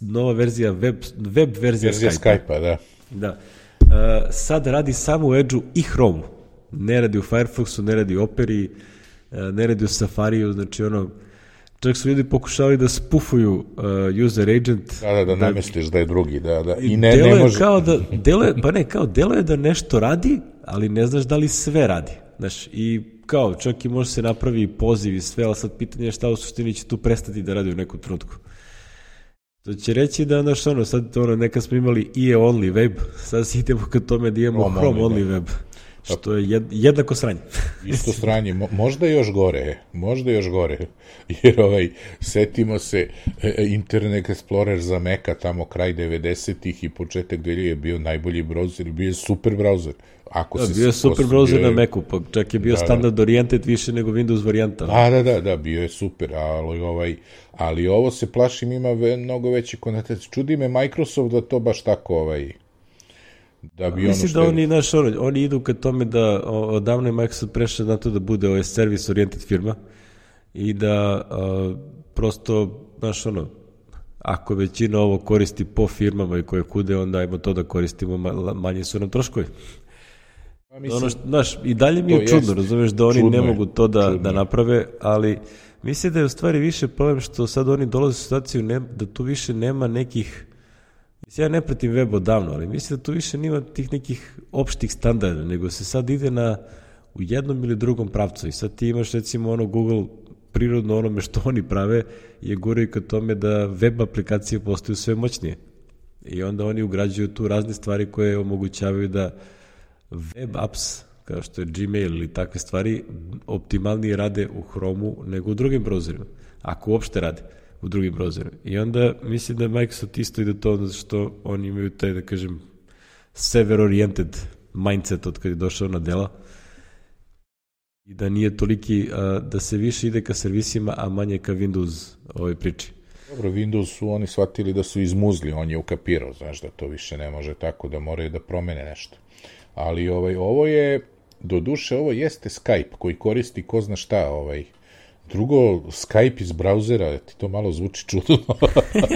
nova verzija web, web verzija, verzija Skype-a. Skype da. Da. Uh, sad radi samo u Edge-u i Chrome. Ne radi u Firefoxu, ne radi u Operi, ne radi u Safariju, znači ono, čak su ljudi pokušali da spufuju uh, user agent. Da, da, da, da misliš da je drugi, da, da. I ne, ne može... kao da, deluje, pa ne, kao deluje da nešto radi, ali ne znaš da li sve radi. Znaš, i kao, čak i može se napravi poziv i sve, ali sad pitanje je šta u suštini će tu prestati da radi u nekom trenutku. To će reći da, znaš, ono, sad, ono, neka smo imali IE only web, sad idemo ka tome da imamo Chrome, Chrome only, da. web. Što je jed, jednako sranje. Isto sranje, Mo, možda još gore, možda još gore, jer ovaj, setimo se, e, e, Internet Explorer za Meka tamo kraj 90-ih i početak 2000 je bio najbolji browser, bio je super browser. Ako da, se, bio je super browser bio na Macu, pa čak je bio da, da. standard da. oriented više nego Windows varijanta. Da, da, da, da, bio je super, ali, ovaj, ali ovo se plašim ima ve, mnogo veći konotac. Čudi me Microsoft da to baš tako ovaj, da bi Mislim ono što da oni, naš, oni idu ka tome da odavno je Microsoft prešao na to da bude ovaj service oriented firma i da a, prosto, znaš, ono, ako većina ovo koristi po firmama i koje kude, onda ajmo to da koristimo, manje su nam troškovi. Pa mislim, ono što, znaš, i dalje mi je čudno, jest, razumeš, da oni ne mogu to da, da naprave, ali mislim da je u stvari više problem što sad oni dolaze u situaciju ne, da tu više nema nekih Ja ne pratim web odavno, ali mislim da tu više nima tih nekih opštih standarda, nego se sad ide na u jednom ili drugom pravcu i sad ti imaš recimo ono Google prirodno onome što oni prave je gore ka tome da web aplikacije postaju sve moćnije. I onda oni ugrađuju tu razne stvari koje omogućavaju da web apps, kao što je Gmail ili takve stvari, optimalnije rade u Chromeu nego u drugim browserima, ako uopšte rade. U drugim browserima. I onda mislim da Microsoft isto ide to zato što oni imaju taj, da kažem, server-oriented mindset od kad je došao na dela i da nije toliki, a, da se više ide ka servisima, a manje ka Windows ovoj priči. Dobro, Windows su oni shvatili da su izmuzli, on je ukapirao, znaš da to više ne može tako, da moraju da promene nešto. Ali ovaj, ovo je, do duše, ovo jeste Skype koji koristi ko zna šta, ovaj, Drugo, Skype iz brauzera, ti to malo zvuči čudno.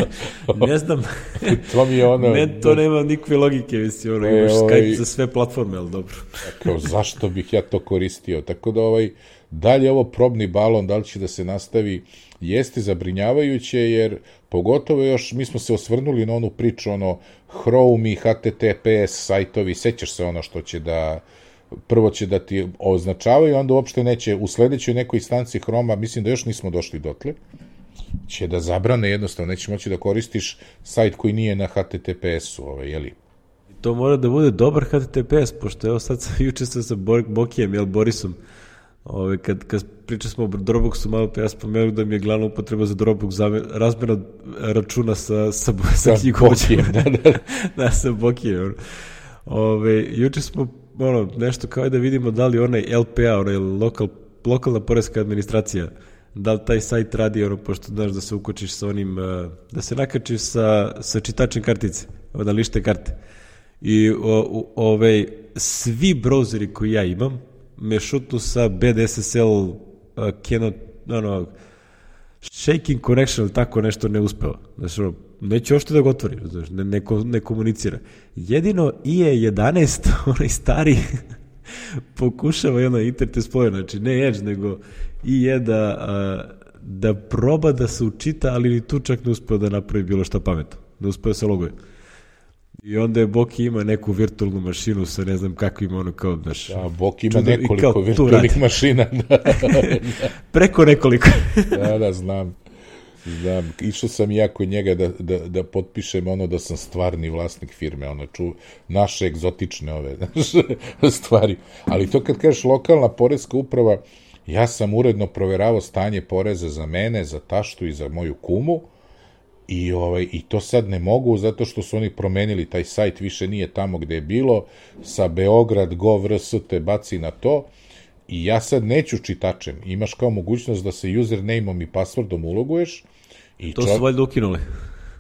ne znam. to mi je ono... Ne, to nema nikakve logike, mislim, ono, e, imaš ovaj, Skype za sve platforme, ali dobro. kao, zašto bih ja to koristio? Tako da, ovaj, dalje ovo probni balon, da li će da se nastavi, jeste zabrinjavajuće, jer pogotovo još, mi smo se osvrnuli na onu priču, ono, Chrome i HTTPS sajtovi, sećaš se ono što će da prvo će da ti označavaju, onda uopšte neće, u sledećoj nekoj instanci Chroma, mislim da još nismo došli dotle, će da zabrane jednostavno, neće moći da koristiš sajt koji nije na HTTPS-u, ovaj, jeli? To mora da bude dobar HTTPS, pošto evo sad sam juče sa Bokijem, jel, Borisom, Ove, kad, kad pričali smo o Dropboxu, malo pa ja spomenuo da mi je glavna upotreba za Dropbox razmjena računa sa, sa, sa knjigovođama. Da, da. da, sa Bokijem. Ove, juče smo ono, nešto kao da vidimo da li onaj LPA, onaj lokal, lokalna poreska administracija, da li taj sajt radi, ono, pošto znaš da se ukočiš sa onim, uh, da se nakačiš sa, sa čitačem kartice, na lište karte. I o, o, ovaj, svi brauzeri koji ja imam me šutnu sa BDSSL uh, cannot, ono, shaking connection, tako nešto ne uspeo. Znači, ono, neće ošte da ga otvori, znaš, ne, ne, ne komunicira. Jedino IE11, onaj stari, pokušava i ono Internet Explorer, znači ne Edge, nego IE da, a, da proba da se učita, ali ni tu čak ne uspeo da napravi bilo šta pametno. Ne uspeo da se loguje. I onda je Boki ima neku virtualnu mašinu sa ne znam kakvim ono kao, znaš... Da, Boki ima nekoliko virtualnih mašina. Da. Preko nekoliko. da, da, znam. Znam, išao sam ja kod njega da, da, da potpišem ono da sam stvarni vlasnik firme, ono, ču, naše egzotične ove stvari. Ali to kad kažeš lokalna porezka uprava, ja sam uredno proveravao stanje poreza za mene, za taštu i za moju kumu, I, ovaj, I to sad ne mogu zato što su oni promenili taj sajt, više nije tamo gde je bilo, sa Beograd gov.rs te baci na to i ja sad neću čitačem. Imaš kao mogućnost da se username-om i passwordom uloguješ. I to čov... su valjda ukinuli.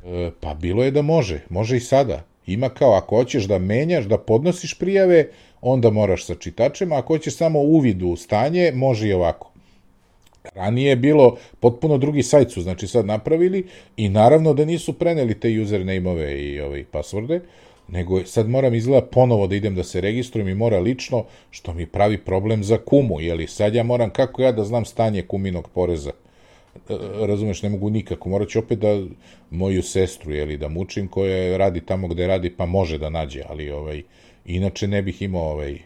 E, pa bilo je da može, može i sada. Ima kao, ako hoćeš da menjaš, da podnosiš prijave, onda moraš sa čitačem, a ako hoćeš samo uvid u stanje, može i ovako. Ranije je bilo potpuno drugi sajt su, znači sad napravili i naravno da nisu preneli te username-ove i ovaj pasvorde, nego sad moram izgleda ponovo da idem da se registrujem i mora lično, što mi pravi problem za kumu, jeli sad ja moram, kako ja da znam stanje kuminog poreza? Razumeš, ne mogu nikako, morat ću opet da moju sestru, jeli, da mučim, koja radi tamo gde radi, pa može da nađe, ali ovaj, inače ne bih imao ovaj,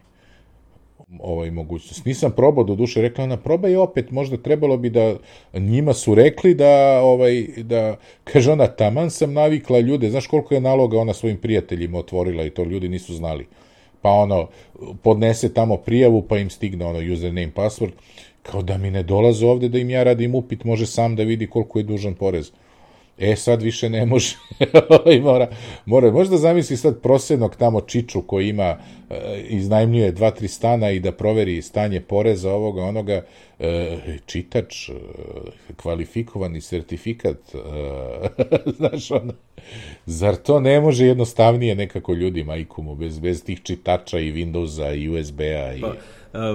ovaj mogućnost. Nisam probao do duše, rekla ona probaj opet, možda trebalo bi da njima su rekli da ovaj da kaže ona taman sam navikla ljude, znaš koliko je naloga ona svojim prijateljima otvorila i to ljudi nisu znali. Pa ono podnese tamo prijavu pa im stigne ono username password kao da mi ne dolaze ovde da im ja radim upit, može sam da vidi koliko je dužan porez. E, sad više ne može. I mora, mora, možda zamisli sad prosjednog tamo Čiču koji ima, e, iznajmljuje dva, tri stana i da proveri stanje poreza ovoga, onoga, e, čitač, e, kvalifikovani sertifikat, znaš, ono, zar to ne može jednostavnije nekako ljudi, majkumu, bez, bez tih čitača i Windowsa i USB-a i... Pa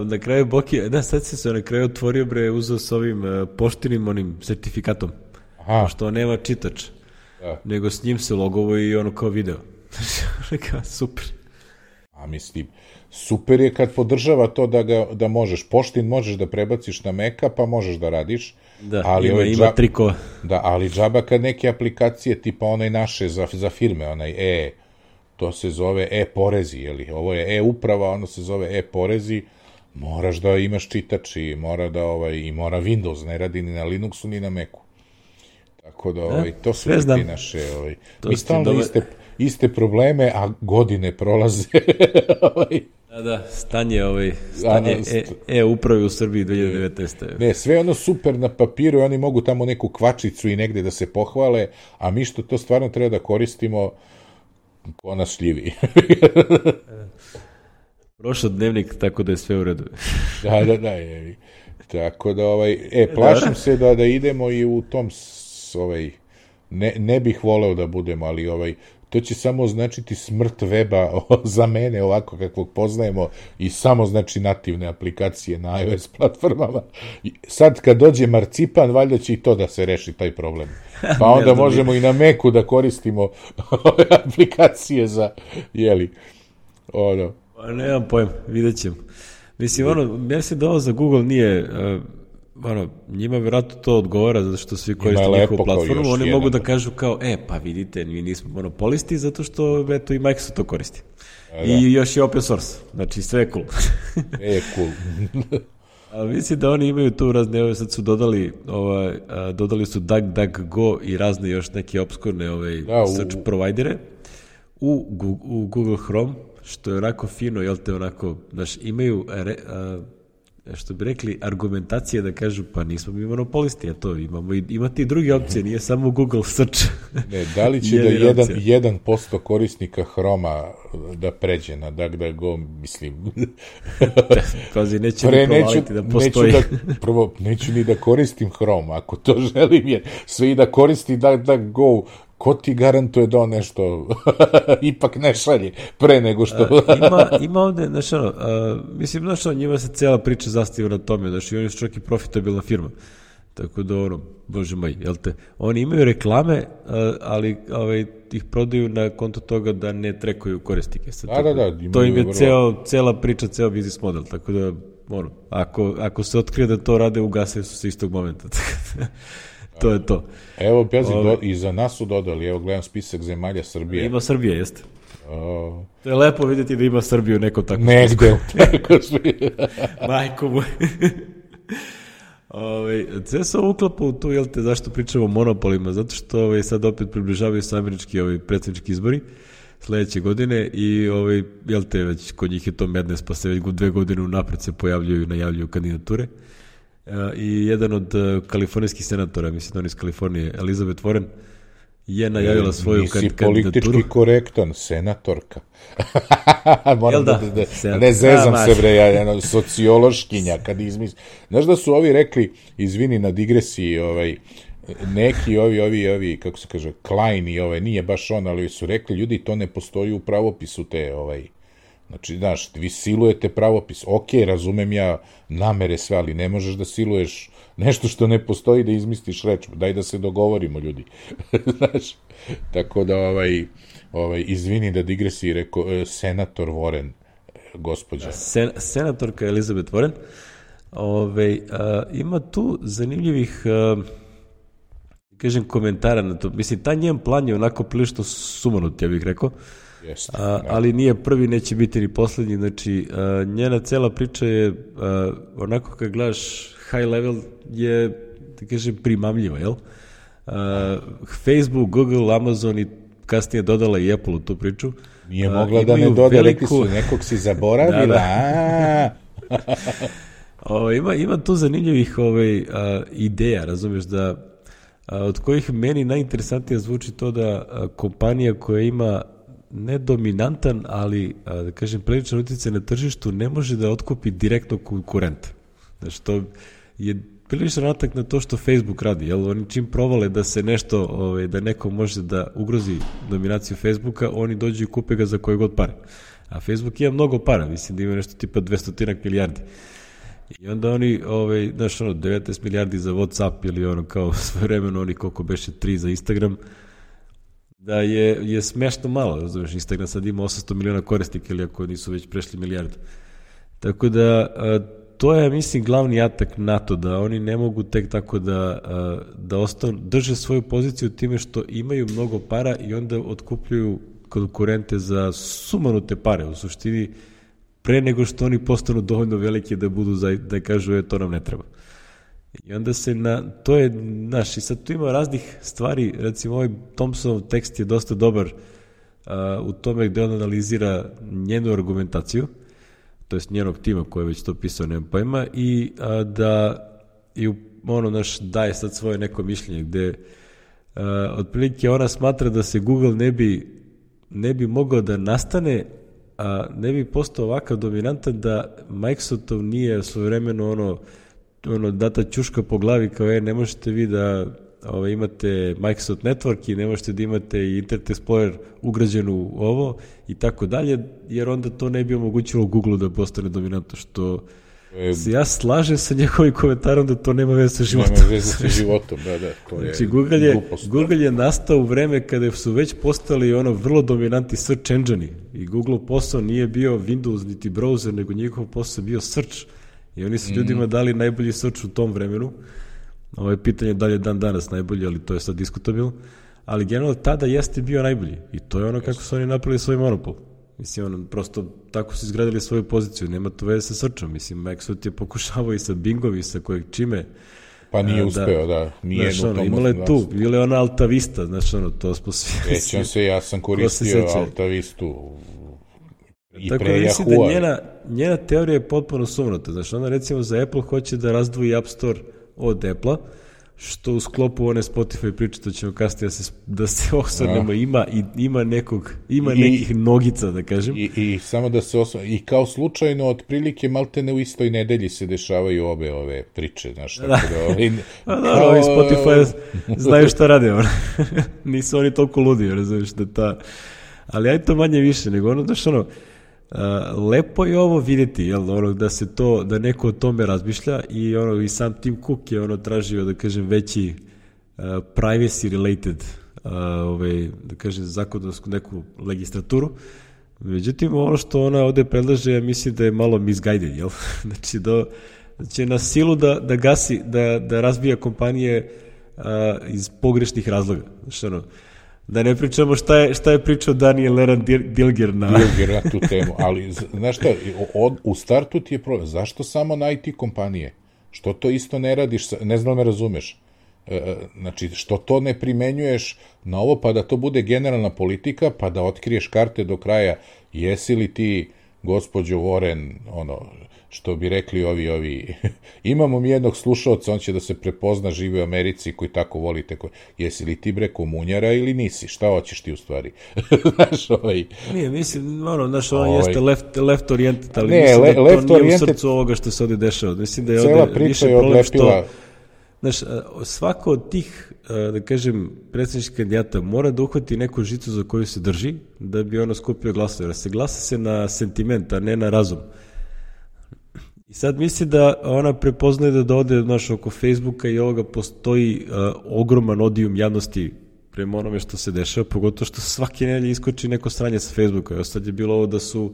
na kraju Boki, da, sad se se na kraju otvorio bre, uzeo s ovim uh, poštinim onim sertifikatom. Aha. pošto nema čitač. Da. Nego s njim se logovo i ono kao video. super. A mislim, super je kad podržava to da, ga, da možeš, poštin možeš da prebaciš na meka, pa možeš da radiš. Da, ali ima, ovaj ima džab, triko. Da, ali džaba kad neke aplikacije, tipa onaj naše za, za firme, onaj e, to se zove e-porezi, jeli? Ovo je e-uprava, ono se zove e-porezi, moraš da imaš čitač i mora da ovaj, i mora Windows, ne radi ni na Linuxu ni na Macu. Tako da, ovaj, to su ti naše, ovaj, mi stalno iste, iste probleme, a godine prolaze. ovaj. Da, da, stanje, ovaj, stanje e, e upravi u Srbiji 2019. Ne, sve ono super na papiru, oni mogu tamo neku kvačicu i negde da se pohvale, a mi što to stvarno treba da koristimo, ko nas šljivi. Prošao dnevnik, tako da je sve u redu. da, da, da, je. Tako da, ovaj, e, plašim da. se da, da idemo i u tom, s, ovaj, ne, ne bih voleo da budemo, ali ovaj, to će samo značiti smrt weba za mene ovako kakvog poznajemo i samo znači nativne aplikacije na iOS platformama. Sad kad dođe Marcipan, valjda će i to da se reši taj problem. Pa onda možemo i na Meku da koristimo ove aplikacije za, jeli, ono. Pa nemam pojem, vidjet ćemo. Mislim, ono, mislim da ovo za Google nije, uh, ono, njima vjerojatno to odgovara zato što svi koriste njihovu platformu, oni mogu da kažu kao, e, pa vidite, mi nismo monopolisti zato što, eto, i Microsoft to koristi. A, da. I još je open source, znači sve je cool. e, cool. Ali mislim da oni imaju tu razne, ove sad su dodali, ovaj, a, dodali su DuckDuckGo i razne još neke obskurne ovaj, da, u... search providere u, u Google Chrome, što je onako fino, jel te onako, znaš, imaju re, a, što bi rekli, argumentacije da kažu pa nismo mi monopolisti, a to imamo i, ima ti druge opcije, nije samo Google search. ne, da li će da jedan, jedan posto korisnika Hroma da pređe na DuckDuckGo, mislim. Pazi, neće Pre, ni neću, da postoji. Neću da, prvo, neću ni da koristim Chrome, ako to želim, jer sve i da koristi DuckDuckGo ko ti garantuje da on nešto ipak ne šalje pre nego što... a, ima, ima ovde, znaš ono, a, mislim, znaš ono, njima se cela priča zastiva na tome, znaš, i oni su čak i profitabilna firma. Tako da, ono, bože moj, jel te, oni imaju reklame, ali ovaj, ih prodaju na konto toga da ne trekuju korisnike. Sad, da, da, da. To im je vrlo... ceo, cela priča, ceo biznis model, tako da, ono, ako, ako se otkrije da to rade, ugasaju su se istog momenta. to je to. Evo, pazi, Ove... do, i za nas su dodali, evo gledam spisak zemalja Srbije. Ima Srbije, jeste. O... To je lepo vidjeti da ima Srbiju neko tako. Negde, tako Majko moj. Ove, sve se uklapa u to, jel te, zašto pričamo o monopolima? Zato što ove, sad opet približavaju se američki ove, predsjednički izbori sledeće godine i ovaj, jel te, već kod njih je to mednes, pa se već dve godine unapred se pojavljuju i najavljuju kandidature. Uh, i jedan od e, kalifornijskih senatora, mislim da on iz Kalifornije, Elizabeth Warren, je najavila svoju Nisi kandidaturu. Nisi politički korektan, senatorka. Moram da, da, da, senat... ne zezam da, se bre, ja, ja, sociološkinja, kad izmis... Znaš da su ovi rekli, izvini na digresiji, ovaj, neki ovi, ovi, ovi, kako se kaže, Klein i ovaj, nije baš on, ali su rekli, ljudi, to ne postoji u pravopisu te, ovaj, Znači, znaš, vi silujete pravopis. Ok, razumem ja namere sve, ali ne možeš da siluješ nešto što ne postoji da izmisliš reč. Daj da se dogovorimo, ljudi. znaš, tako da, ovaj, ovaj, izvini da digresi, rekao, e, senator Warren, gospođa. Sen, senatorka Elizabeth Warren, ovaj, a, ima tu zanimljivih... A, kažem komentara na to. Mislim, ta njen plan je onako prilično sumanut, ja bih rekao. A, ali nije prvi, neće biti ni poslednji, znači a, njena cela priča je a, onako kad gledaš high level je, da kažem, primamljiva, jel? A, Facebook, Google, Amazon i kasnije dodala i Apple u tu priču. Nije mogla da ne doda, veliku... rekli su, nekog si zaboravila, da, da. o, ima, ima tu zanimljivih ovaj, a, ideja, razumeš, da a, od kojih meni najinteresantnije zvuči to da a, kompanija koja ima ne dominantan, ali, da kažem, priličan utjecaj na tržištu ne može da otkupi direktno konkurenta. Znači, to je priličan atak na to što Facebook radi, jel? Oni čim provale da se nešto, ovaj, da neko može da ugrozi dominaciju Facebooka, oni dođu i kupe ga za koje god pare. A Facebook ima mnogo para, mislim da ima nešto tipa 200 milijardi. I onda oni, ovaj, znaš, ono, 19 milijardi za Whatsapp ili ono kao svoje vremeno, oni koliko beše 3 za Instagram, da je, je smešno malo, razumeš, Instagram sad ima 800 miliona korisnika ili ako nisu već prešli milijardu. Tako da, to je, mislim, glavni atak NATO, da oni ne mogu tek tako da, da ostanu, drže svoju poziciju time što imaju mnogo para i onda otkupljuju konkurente za sumanute pare, u suštini, pre nego što oni postanu dovoljno velike da budu, za, da kažu, je, to nam ne treba. I onda se na, to je, znaš, i sad tu ima raznih stvari, recimo ovaj Thompsonov tekst je dosta dobar uh, u tome gde on analizira njenu argumentaciju, to jest njenog tima koji je već to pisao, nemam pojma, i a, da i ono naš daje sad svoje neko mišljenje gde a, otprilike ona smatra da se Google ne bi ne bi mogao da nastane a ne bi postao ovakav dominantan da Microsoftov nije svojevremeno ono ono data ćuška po glavi kao je ne možete vi da ovaj, imate Microsoft Network i ne možete da imate i Internet Explorer ugrađen u ovo i tako dalje, jer onda to ne bi omogućilo Google da postane dominantno, što e, se ja slažem sa njegovim komentarom da to nema veze sa životom. Nema veze sa životom, da, da. To je znači, Google je, glupost, Google je nastao u vreme kada su već postali ono vrlo dominanti search engine i Google posao nije bio Windows niti browser, nego njihov posao bio search. I oni su mm. ljudima dali najbolji search u tom vremenu. Ovo je pitanje da li je dan danas najbolji, ali to je sad diskutabilno. Ali generalno tada jeste bio najbolji. I to je ono kako su oni napravili svoj monopol. Mislim, ono, prosto tako su izgradili svoju poziciju, nema to veze sa srčom. Mislim, Microsoft je pokušavao i sa Bingom i sa kojeg čime. Pa nije da, uspeo, da. Nije znaš, ono, imala je tu, bila je ona Alta Vista, znaš, ono, to smo svi... Sećam se, ja sam koristio Alta Vistu i Tako pre da mislim da njena, njena teorija je potpuno sumnata. Znači, ona recimo za Apple hoće da razdvoji App Store od Apple-a, što u sklopu one Spotify priče, to ćemo kasnije da se, da se osvrnemo, ja. ima, i, ima, nekog, ima I, nekih nogica, da kažem. I, i samo da se osvrnemo, i kao slučajno, otprilike, malte ne u istoj nedelji se dešavaju obe ove priče, znaš, tako da, da ovaj, A, da, kao... ovi Spotify znaju šta rade, ono. nisu oni toliko ludi, razumiješ, da ta... Ali aj to manje više, nego ono, znaš, ono, Uh, lepo je ovo videti, jel, ono, da se to, da neko o tome razmišlja i ono, i sam Tim Cook je ono tražio, da kažem, veći uh, privacy related uh, ovaj, da kažem, zakonodavsku neku legistraturu. Međutim, ono što ona ovde predlaže, ja mislim da je malo misguided, jel? znači, da će na silu da, da gasi, da, da razbija kompanije uh, iz pogrešnih razloga. Znači, ono, Da ne pričamo šta je, šta je pričao Daniel Leran Dilger na... Dilger na tu temu, ali znaš šta, od, u startu ti je problem, zašto samo na IT kompanije? Što to isto ne radiš, ne znam da me razumeš, e, e, znači što to ne primenjuješ na ovo pa da to bude generalna politika pa da otkriješ karte do kraja jesi li ti gospođo Warren ono što bi rekli ovi, ovi, imamo mi jednog slušalca, on će da se prepozna, žive u Americi, koji tako volite, koji, jesi li ti bre komunjara ili nisi, šta hoćeš ti u stvari? znaš, ovaj... Nije, mislim, ono, znaš, on ovaj... jeste left, left oriented, ali ne, mislim le, da left to nije oriented... u srcu ovoga što se ovde dešava. Mislim da je ovde više problem što... Znaš, svako od tih, da kažem, predsjedničkih kandidata mora da uhvati neku žicu za koju se drži, da bi ono skupio glasove. Jer se glasa se na sentiment, a ne na razum. I sad misli da ona prepoznaje da dode znaš, oko Facebooka i ovoga postoji uh, ogroman odijum javnosti prema onome što se dešava, pogotovo što svake nedelje iskoči neko stranje sa Facebooka. I sad je bilo ovo da su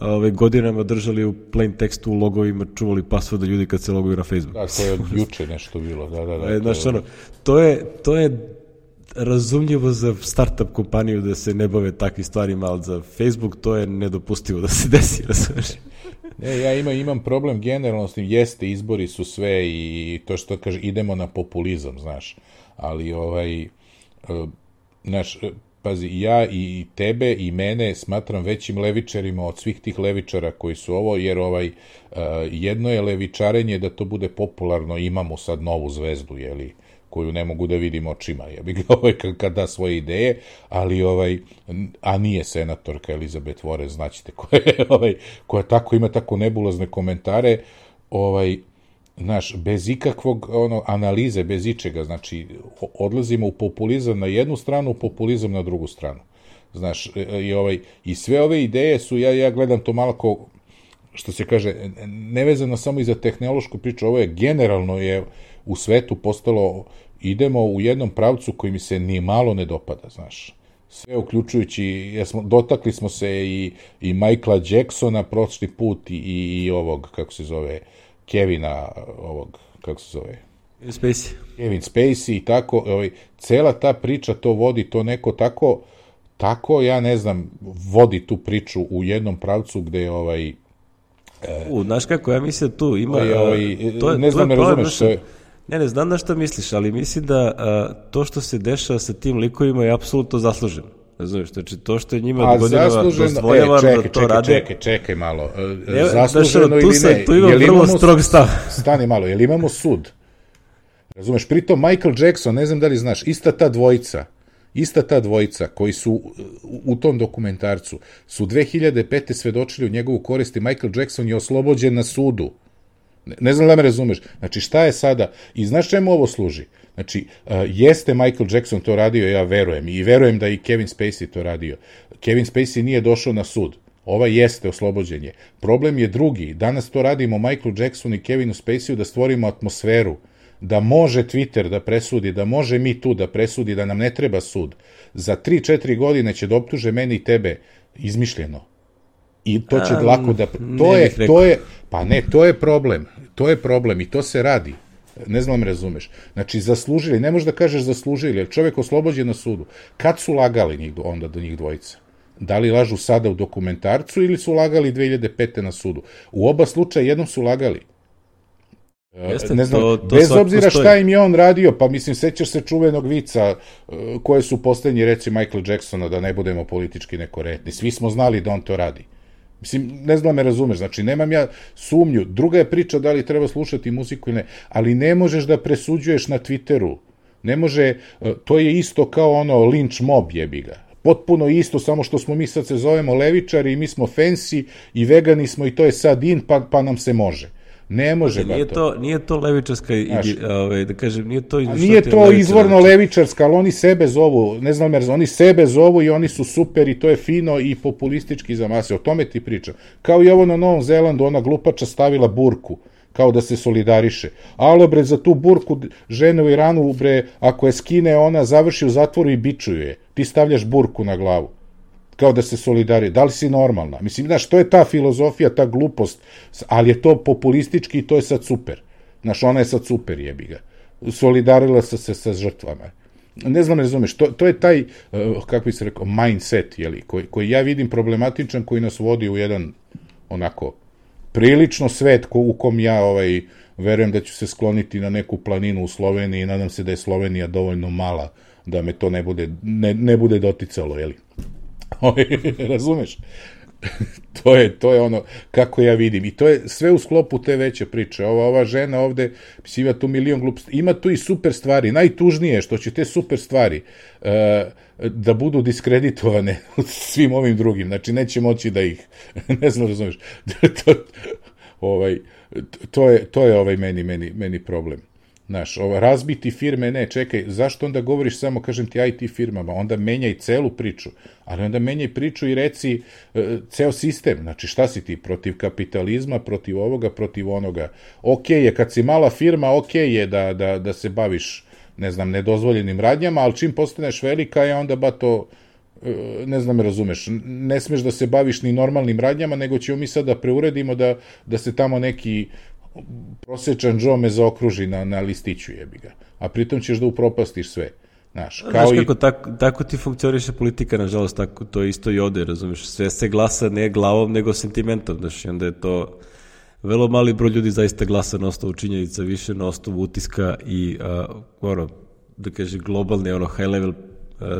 ove godinama držali u plain tekstu u logovima, čuvali pasvorde ljudi kad se loguju na Facebook. Da, to je od juče nešto bilo, da, da, da. E, znaš, ono, to je, to je razumljivo za startup kompaniju da se ne bave takvim stvarima, ali za Facebook to je nedopustivo da se desi, razumiješ? Ne, ja imam, imam problem generalno s tim, jeste, izbori su sve i to što kaže, idemo na populizam, znaš, ali ovaj, e, znaš, e, pazi, ja i tebe i mene smatram većim levičarima od svih tih levičara koji su ovo, jer ovaj, e, jedno je levičarenje da to bude popularno, imamo sad novu zvezdu, jeli, koju ne mogu da vidim očima, ja bih ovaj kad da svoje ideje, ali ovaj a nije senatorka Elizabeth Warren, znaćete koja je ovaj koja tako ima tako nebulozne komentare, ovaj znaš, bez ikakvog ono, analize, bez ičega, znači, odlazimo u populizam na jednu stranu, u populizam na drugu stranu. Znaš, e, e, i, ovaj, i sve ove ideje su, ja, ja gledam to malo kao, što se kaže, nevezano samo i za tehnološku priču, ovo je generalno je u svetu postalo, idemo u jednom pravcu koji mi se ni malo ne dopada, znaš. Sve uključujući, jesmo, dotakli smo se i, i Michaela Jacksona prošli put i, i ovog, kako se zove, Kevina, ovog, kako se zove, Spacey. Kevin Spacey i tako, ovaj, cela ta priča to vodi, to neko tako, tako, ja ne znam, vodi tu priču u jednom pravcu gde ovaj... E, u, znaš kako, ja mislim da tu ima... Ovaj, ovaj, to je, ne znam, to je ne razumeš, što je, Ne, ne, znam na što misliš, ali mislim da a, to što se dešava sa tim likovima je apsolutno zasluženo. Znaš, znači to što je njima godinama dozvoljavano e, da to čekaj, rade... Čekaj, čekaj malo. E, zasluženo tu ili ne? tu imam vrlo imamo- strog stav. Stani malo, jel imamo sud? Razumeš, pritom Michael Jackson, ne znam da li znaš, ista ta dvojica, ista ta dvojica koji su u, u tom dokumentarcu, su 2005. svedočili u njegovu korist i Michael Jackson je oslobođen na sudu. Ne, ne znam da me razumeš. Znači, šta je sada? I znaš čemu ovo služi? Znači, uh, jeste Michael Jackson to radio, ja verujem. I verujem da i Kevin Spacey to radio. Kevin Spacey nije došao na sud. Ova jeste oslobođenje. Problem je drugi. Danas to radimo Michael Jacksonu i Kevinu Spaceyu da stvorimo atmosferu da može Twitter da presudi, da može mi tu da presudi, da nam ne treba sud. Za 3-4 godine će da optuže meni i tebe izmišljeno. I to će A, lako da... To je, to je, pa ne, to je problem. To je problem i to se radi. Ne znam da me razumeš. Znači, zaslužili, ne možeš da kažeš zaslužili, jer čovjek oslobođen na sudu. Kad su lagali njih, onda do njih dvojica? Da li lažu sada u dokumentarcu ili su lagali 2005. na sudu? U oba slučaja jednom su lagali. E, Jeste, ne znam, to- to bez obzira stoji. šta im je on radio, pa mislim, sećaš se čuvenog vica e, koje su poslednji reci Michael Jacksona, da ne budemo politički nekorektni. Svi smo znali da on to radi. Mislim, ne znam da me razumeš, znači nemam ja sumnju. Druga je priča da li treba slušati muziku ili ne, ali ne možeš da presuđuješ na Twitteru. Ne može, e, to je isto kao ono lynch mob jebi ga. Potpuno isto, samo što smo mi sad se zovemo levičari i mi smo fancy i vegani smo i to je sad in, pa, pa nam se može. Ne može, Nije bato. to, nije to levičarska, Znaš. ide, ovaj, da kažem, nije to... Nije to levičara, izvorno znači, levičarska, ali oni sebe zovu, ne znam jer, oni sebe zovu i oni su super i to je fino i populistički za mase. O tome ti pričam. Kao i ovo na Novom Zelandu, ona glupača stavila burku kao da se solidariše. Alo bre, za tu burku žene u Iranu, bre, ako je skine, ona završi u zatvoru i bičuju je. Ti stavljaš burku na glavu kao da se solidarije. Da li si normalna? Mislim, znaš, to je ta filozofija, ta glupost, ali je to populistički i to je sad super. Znaš, ona je sad super, jebi ga. Solidarila se sa, sa žrtvama. Ne znam, razumeš, to, to je taj, uh, kako bi se rekao, mindset, jeli, koji, koji ja vidim problematičan, koji nas vodi u jedan, onako, prilično svet ko, u kom ja ovaj, verujem da ću se skloniti na neku planinu u Sloveniji i nadam se da je Slovenija dovoljno mala da me to ne bude, ne, ne bude doticalo, jeli. Razumeš? to je to je ono kako ja vidim i to je sve u sklopu te veće priče. Ova ova žena ovde mislim, ima tu milion gluposti. Ima tu i super stvari. Najtužnije je što će te super stvari e, da budu diskreditovane svim ovim drugim. Znači neće moći da ih ne znam razumeš. to, ovaj to je to je ovaj meni meni meni problem. Znaš, ovo, razbiti firme, ne, čekaj, zašto onda govoriš samo, kažem ti, IT firmama, onda menjaj celu priču, ali onda menjaj priču i reci e, ceo sistem, znači šta si ti, protiv kapitalizma, protiv ovoga, protiv onoga. Ok je, kad si mala firma, ok je da, da, da se baviš, ne znam, nedozvoljenim radnjama, ali čim postaneš velika je onda ba to, e, ne znam, razumeš, ne smeš da se baviš ni normalnim radnjama, nego ćemo mi sad da preuredimo da, da se tamo neki prosečan Joe me zaokruži na, na listiću jebi ga. A pritom ćeš da upropastiš sve. Znaš, kao Znaš i... kako, tako, tako ti funkcioniše politika, nažalost, tako to isto i ovde, razumeš, sve se glasa ne glavom, nego sentimentom, znaš, i onda je to, vrlo mali broj ljudi zaista glasa na osnovu činjenica, više na osnovu utiska i, uh, ono, da kaže, globalne, ono, high level uh,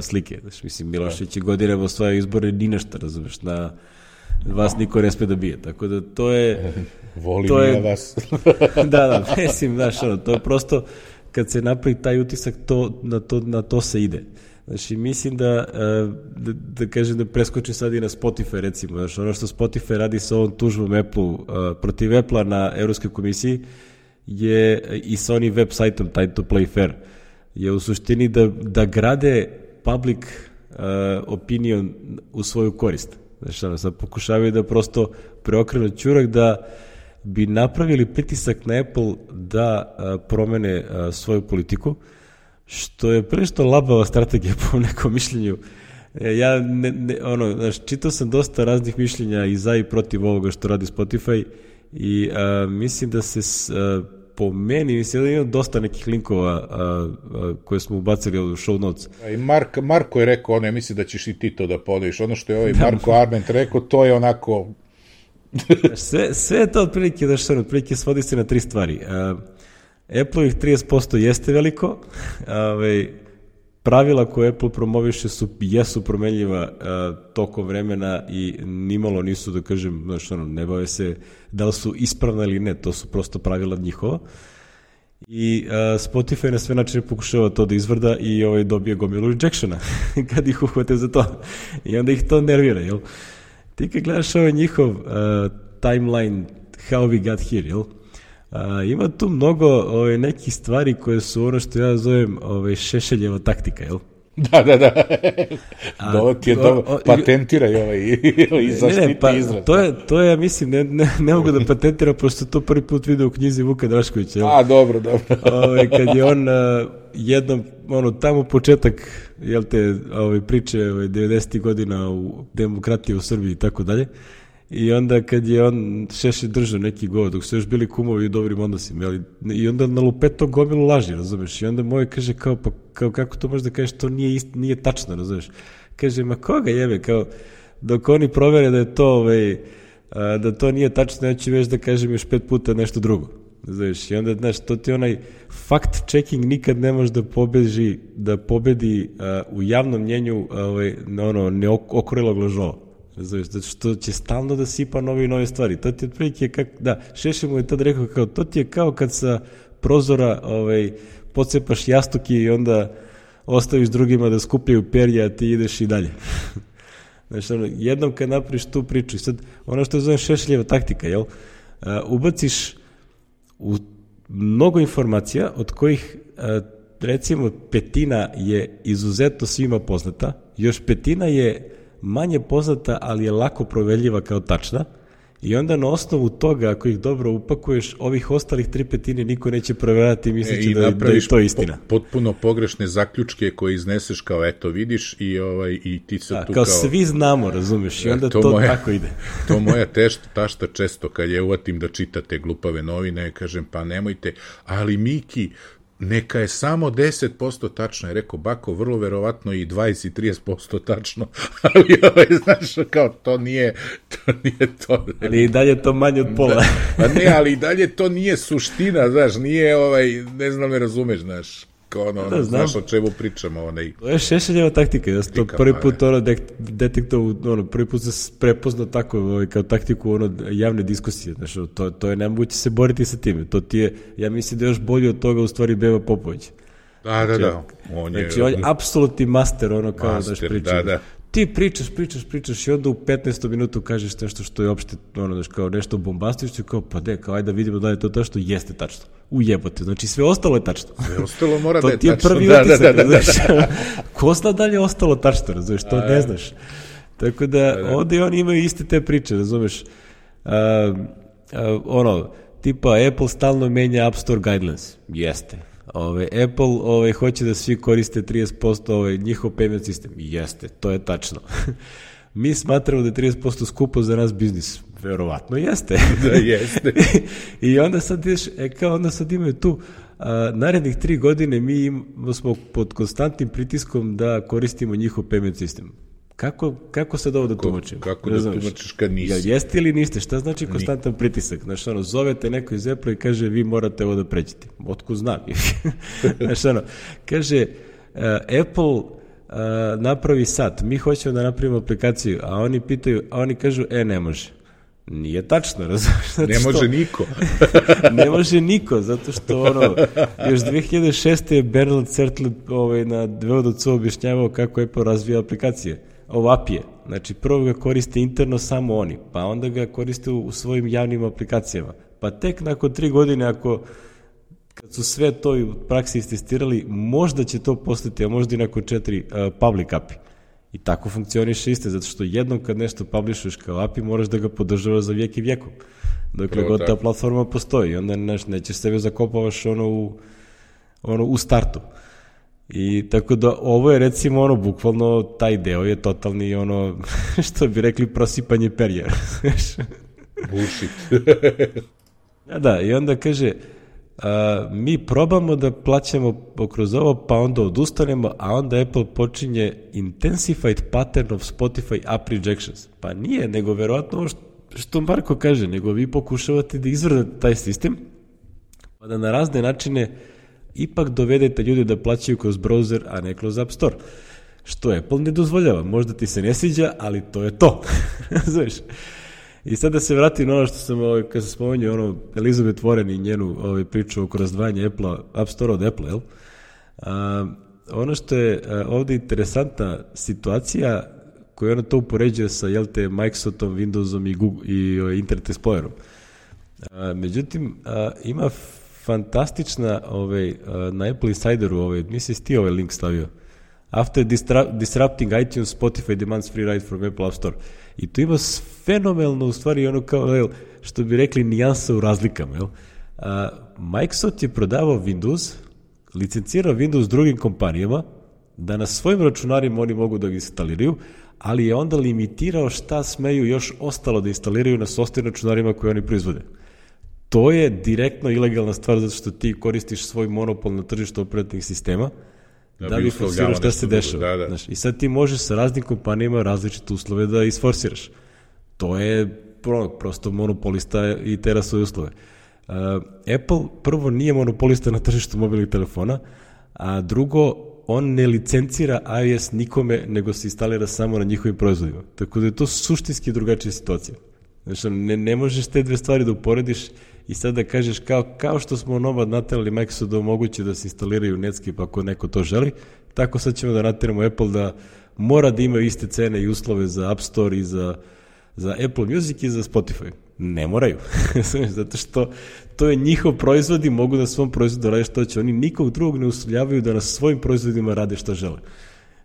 slike, znaš, mislim, Milošić je godinama osvajao izbore ni nešto, razumeš, na vas niko ne sme da bije, tako da to je... Volim to je- ja vas. da, da, mislim, znaš, ono, to je prosto, kad se napravi taj utisak, to, na, to, na to se ide. Znači, mislim da, e, da, da kažem da preskočim sad i na Spotify, recimo, znaš, ono što Spotify radi sa ovom tužbom Apple, uh, protiv Apple-a na Evropskoj komisiji, je i sa onim web sajtom Time to Play Fair, je u suštini da, da grade public uh, opinion u svoju korist. Znači, ono, sad pokušavaju da prosto preokrenu ćurak da bi napravili pritisak na Apple da a, promene a, svoju politiku, što je prešto labava strategija po nekom mišljenju. E, Ja, ne, ne, ono, znaš, čitao sam dosta raznih mišljenja i za i protiv ovoga što radi Spotify i a, mislim da se s, a, po meni, mislim da ima dosta nekih linkova a, a, koje smo ubacili u show notes. I Mark, Marko je rekao, ono, ja mislim da ćeš i ti to da ponoviš. Ono što je ovaj Marko Arment rekao, to je onako... Znaš, sve, sve to otprilike, da što otprilike svodi se na tri stvari. Uh, Apple-ovih 30% jeste veliko, ovaj, pravila koje Apple promoviše su, jesu promenljiva uh, tokom vremena i nimalo nisu, da kažem, znaš, ono, ne bave se da li su ispravna ili ne, to su prosto pravila njihova. I uh, Spotify na sve načine pokušava to da izvrda i ovaj, dobije gomilu rejectiona kad ih uhvate za to. I onda ih to nervira, jel? Ti kad gledaš ovaj njihov uh, timeline how we got here, jel? A, ima tu mnogo ove, nekih stvari koje su ono što ja zovem ove, šešeljeva taktika, jel? Da, da, da. A, ti je dobro, patentiraj ovaj i zaštiti ne, ne, pa, izraz. To je, to je, mislim, ne, ne, ne mogu da patentira, pošto to prvi put vidio u knjizi Vuka Draškovića. A, dobro, dobro. Ove, kad je on uh, jednom, ono, tamo početak, jel te, ove, priče ove, 90. godina u demokratiji u Srbiji i tako dalje, I onda kad je on Šeše držao neki govor, dok su još bili kumovi u dobrim odnosima, jeli, i onda na lupeto gomilu laži, razumeš? I onda moj kaže kao, pa kao, kako to možda kažeš, to nije, ist, nije tačno, razumeš? Kaže, ma koga jebe, kao, dok oni provere da je to, ovaj, da to nije tačno, ja ću već da kažem još pet puta nešto drugo. Znaš, i onda, znaš, to ti onaj fact checking nikad ne može da pobeži, da pobedi uh, u javnom mnjenju uh, ovaj, ono, neokorelog lažova. Znaš, zato što će stalno da sipa nove i nove stvari. To ti je otprilike, kak, da, Šeše mu je tad rekao kao, to ti je kao kad sa prozora ovaj, pocepaš jastuki i onda ostaviš drugima da skupljaju perje, a ti ideš i dalje. Znaš, ono, jednom kad napriš tu priču, i sad, ono što zove Šešeljeva taktika, jel? Uh, ubaciš u mnogo informacija od kojih uh, recimo petina je izuzetno svima poznata, još petina je manje poznata, ali je lako proveljiva kao tačna, I onda na osnovu toga, ako ih dobro upakuješ, ovih ostalih tri petine niko neće proverati misleći e, da, da je to istina. Po, potpuno pogrešne zaključke koje izneseš kao eto vidiš i ovaj i ti se A, tu kao, kao svi znamo, razumeš, i e, onda to, to moja, tako ide. to moja tešta, tašta često kad je uvatim da čitate glupave novine, kažem pa nemojte, ali Miki, neka je samo 10% tačno, je rekao Bako, vrlo verovatno i 20 i 30% tačno, ali ovaj, znaš, kao to nije, to nije to. Ali i dalje to manje od pola. Da, pa ne, ali i dalje to nije suština, znaš, nije, ovaj, ne znam me razumeš, znaš, kao ono, da, znaš o čemu pričamo, onaj... To je šešeljeva taktika, ja sam to prvi put pa, ono detektovao, ono, prvi put se prepoznao tako, ovaj, kao taktiku ono, javne diskusije, znaš, to, to je nemoguće se boriti sa time, to ti je, ja mislim da je još bolje od toga u stvari Beba Popović. Da, da, znači, da. On je, znači, on je apsolutni master, ono kao master, daš priča. Da, da ti pričaš, pričaš, pričaš i onda u 15. minutu kažeš nešto što je opšte, ono, daš, kao nešto bombastično, kao, pa de, kao, ajde da vidimo da je to što jeste tačno. Ujebote, znači sve ostalo je tačno. Sve ostalo mora da je tačno. To ti je prvi da, utisak, da, da, da, da, da. Ko zna da li je ostalo tačno, razumeš, to ne znaš. Tako da, da, da. ovde oni imaju iste te priče, razumeš. Uh, uh, ono, tipa Apple stalno menja App Store guidelines. Jeste. Ove, Apple ove, hoće da svi koriste 30% ove, njihov payment sistem. Jeste, to je tačno. Mi smatramo da je 30% skupo za nas biznis. Verovatno jeste. da, jeste. I onda sad ideš, e, kao onda sad imaju tu, a, narednih tri godine mi im, smo pod konstantnim pritiskom da koristimo njihov payment sistem. Kako, kako sad ovo da tumačim? Kako da tumačiš kad nisi? Ja, jeste ili niste? Šta znači konstantan Ni. pritisak? Znaš, ono, zovete neko iz Apple i kaže vi morate ovo da pređete. Otko znam? Znaš, ono, kaže uh, Apple uh, napravi sat, mi hoćemo da napravimo aplikaciju, a oni pitaju, a oni kažu, e, ne može. Nije tačno, razumiješ? Ne može što, niko. ne može niko, zato što ono, još 2006. je Bernard Certlet ovaj, na Dveodocu objašnjavao kako Apple razvija aplikacije ovapije. Znači, prvo ga koriste interno samo oni, pa onda ga koriste u, u svojim javnim aplikacijama. Pa tek nakon tri godine, ako kad su sve to u praksi istestirali, možda će to postati, a možda i nakon četiri uh, public API. I tako funkcioniše iste, zato što jednom kad nešto publishuješ kao API, moraš da ga podržavaš za vijek i vjekom. Dokle god ta platforma postoji, onda neš, nećeš sebe zakopavaš ono u, ono u startu. I tako da ovo je recimo ono bukvalno taj deo je totalni ono što bi rekli prosipanje perja. Bullshit. da, da, i onda kaže a, mi probamo da plaćamo kroz ovo, pa onda odustanemo, a onda Apple počinje intensified pattern of Spotify app rejections. Pa nije, nego verovatno ovo što, što Marko kaže, nego vi pokušavate da izvrdate taj sistem, pa da na razne načine ipak dovedete ljude da plaćaju kroz browser, a ne kroz App Store. Što Apple ne dozvoljava. Možda ti se ne sviđa, ali to je to. Znaš? I sad da se vratim na ono što sam, ovaj, kad sam spomenuo, ono, Elizabeth Warren i njenu ovaj, priču oko razdvajanja Apple, App Store od Apple, jel? A, ono što je a, ovde interesantna situacija, koja ona to upoređuje sa, jel te, Microsoftom, Windowsom i, Google, i o, Internet Explorerom. A, međutim, a, ima fantastična ovaj, a, na Apple Insideru, ovaj, mislim si ti ovaj link stavio, After disrupting iTunes, Spotify demands free ride from Apple App Store. I to ima fenomenalno, u stvari, ono kao, jel, što bi rekli, nijansa u razlikama, jel? A, Microsoft je prodavao Windows, licencirao Windows drugim kompanijama, da na svojim računarima oni mogu da ga instaliraju, ali je onda limitirao šta smeju još ostalo da instaliraju na software računarima koje oni proizvode. To je direktno ilegalna stvar zato što ti koristiš svoj monopol na tržištu operativnih sistema, da, da bi forsirao šta se dešava. Da, da. Znaš, I sad ti možeš sa raznim kompanijama različite uslove da isforsiraš. To je prosto monopolista i tera svoje uslove. Uh, Apple prvo nije monopolista na tržištu mobilnih telefona, a drugo, on ne licencira iOS nikome, nego se instalira samo na njihovim proizvodima. Tako da je to suštinski drugačija situacija. Znači, ne, ne možeš te dve stvari da uporediš i sad da kažeš kao, kao što smo Nomad naterali Microsoft da omogući da se instaliraju Netscape ako neko to želi, tako sad ćemo da nateramo Apple da mora da imaju iste cene i uslove za App Store i za, za Apple Music i za Spotify. Ne moraju. Zato što to je njihov proizvod i mogu da svom proizvodu rade što će. Oni nikog drugog ne uslovljavaju da na svojim proizvodima rade što žele.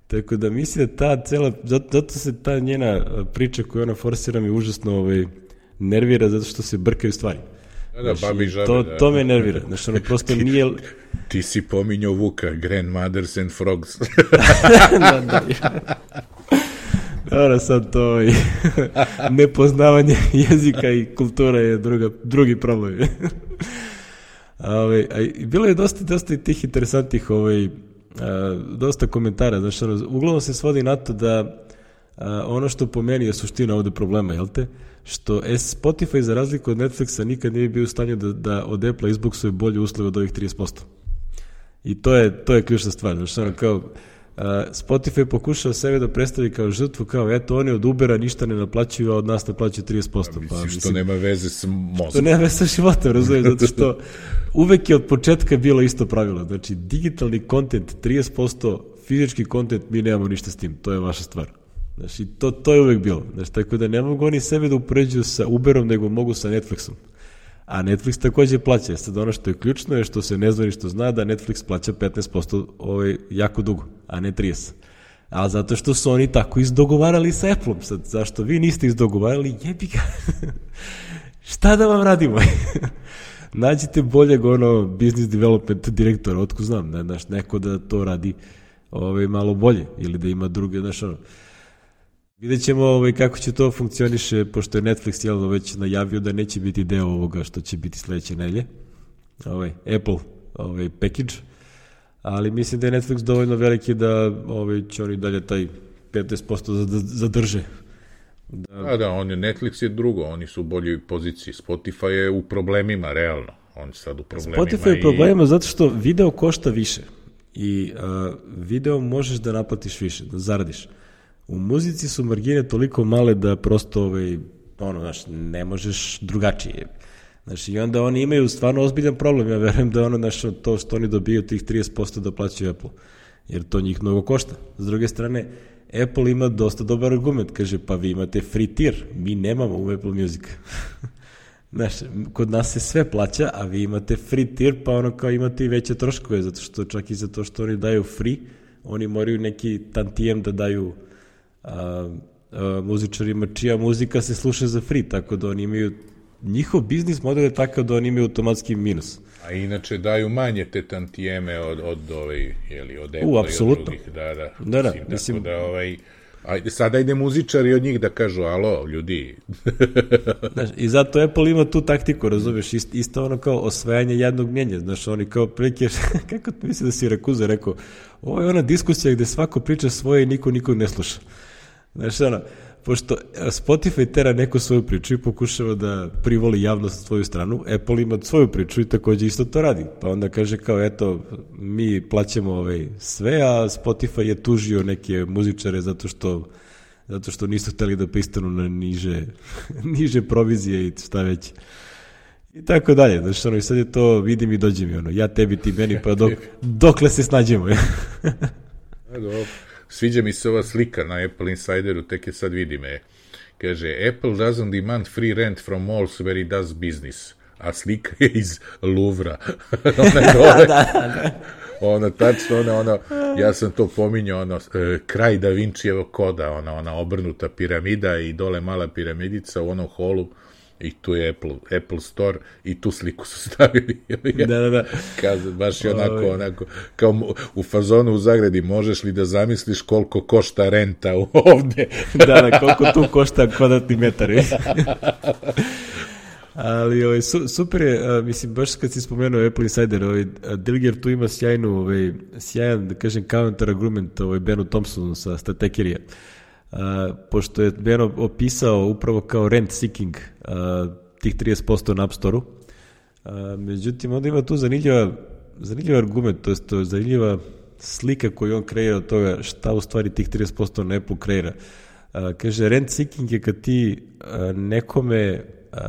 Tako da mislim da ta cela, zato, zato se ta njena priča koju ona forsira mi užasno ovaj, nervira zato što se brkaju stvari. Da, da, babi žabe, to, da. to me nervira. Znaš, ono prosto ti, nije... Ti si pominjao Vuka, Grandmothers and Frogs. da, da. Dobro, sad to i nepoznavanje jezika i kultura je druga, drugi problem. a, ovaj, a, bilo je dosta, dosta tih interesantnih ovaj, a, dosta komentara, znaš, ono, uglavnom se svodi na to da a, ono što po meni je suština ovde problema, jel te? Što Spotify za razliku od Netflixa nikad nije bio u stanju da, da od Apple izboksuje bolje uslove od ovih 30%. I to je, to je ključna stvar. Znači, ono kao, uh, Spotify pokušao sebe da predstavi kao žrtvu, kao eto oni od Ubera ništa ne naplaćuju, a od nas naplaćuju 30%. Pa, mislim, pa, mislim, što nema veze sa mozgom. Što nema veze sa životom, razumiješ, zato što uvek je od početka bilo isto pravilo. Znači, digitalni kontent 30%, fizički kontent, mi nemamo ništa s tim, to je vaša stvar. Znači, to, to je uvek bilo. Znači, tako da ne mogu oni sebe da upoređuju sa Uberom, nego mogu sa Netflixom. A Netflix takođe plaća. Sad ono što je ključno je što se ne zna ni što zna da Netflix plaća 15% ovaj, jako dugo, a ne 30%. A zato što su oni tako izdogovarali sa Apple-om. Sad, zašto vi niste izdogovarali, jebi ga. Šta da vam radimo? Nađite boljeg ono business development direktora, otko znam, ne, znaš, neko da to radi ovaj, malo bolje ili da ima druge, znaš, ono, Vidjet ćemo ovaj, kako će to funkcioniše, pošto je Netflix jel, već najavio da neće biti deo ovoga što će biti sledeće nelje. Ovaj, Apple ovaj, package. Ali mislim da je Netflix dovoljno veliki da ovaj, će oni dalje taj 15% zadrže. Da, da, da on je, Netflix je drugo, oni su u boljoj poziciji. Spotify je u problemima, realno. On sad u problemima. Spotify je u problemima i... zato što video košta više. I uh, video možeš da naplatiš više, da zaradiš. U muzici su margine toliko male da prosto ovaj, ono, znaš, ne možeš drugačije. Znaš, i onda oni imaju stvarno ozbiljan problem, ja verujem da ono, znaš, to što oni dobiju tih 30% da plaćaju Apple, jer to njih mnogo košta. S druge strane, Apple ima dosta dobar argument, kaže, pa vi imate free tier, mi nemamo u Apple Music. Znaš, kod nas se sve plaća, a vi imate free tier, pa ono kao imate i veće troškove, zato što čak i za to što oni daju free, oni moraju neki tantijem da daju a, a, muzičarima čija muzika se sluša za free, tako da oni imaju njihov biznis model je takav da oni imaju automatski minus. A inače daju manje te tantijeme od, od ovaj, jeli, od Apple U, apsolutno. drugih. Da, da. Da, da. Mislim, mislim, da, ovaj, Ajde, sada ide muzičari od njih da kažu, alo, ljudi. znaš, I zato Apple ima tu taktiku, razumeš, isto, isto ono kao osvajanje jednog mnjenja, znaš, oni kao prilike, kako misli da si Rakuza rekao, ovo je ona diskusija gde svako priča svoje i niko nikog ne sluša. Znaš, ono, pošto Spotify tera neku svoju priču i pokušava da privoli javnost na svoju stranu, Apple ima svoju priču i takođe isto to radi. Pa onda kaže kao, eto, mi plaćamo ovaj sve, a Spotify je tužio neke muzičare zato što zato što nisu hteli da pristanu na niže, niže provizije i šta već. I tako dalje, znači ono, i sad je to, vidim i dođe mi ono, ja tebi, ti meni, pa dok, dokle se snađemo. Dobro. Sviđa mi se ova slika na Apple Insideru, tek je sad vidi me. Kaže, Apple doesn't demand free rent from malls where it does business. A slika je iz Louvra. ona je dole. da, da. Ona, tačno, ona, ona, ja sam to pominjao, ono, e, kraj Da Vinčijevog koda, ona, ona obrnuta piramida i dole mala piramidica u onom holu i tu je Apple, Apple Store i tu sliku su stavili. da, da, da. Kaze, baš je onako, onako, kao u fazonu u Zagradi, možeš li da zamisliš koliko košta renta ovde? da, da, koliko tu košta kvadratni metar. Ali ovaj, su, super je, a, mislim, baš kad si spomenuo Apple Insider, ovaj, Dilger tu ima sjajnu, ovaj, sjajan, da kažem, counter argument ovaj, Benu Thompsonu sa Statekerija. Uh, pošto je Beno opisao upravo kao rent seeking uh, tih 30% na App Store-u. Uh, međutim, onda ima tu zanimljiva, zanimljiv argument, to je to zanimljiva slika koju on kreira od toga šta u stvari tih 30% na Apple kreira. Uh, kaže, rent seeking je kad ti uh, nekome uh,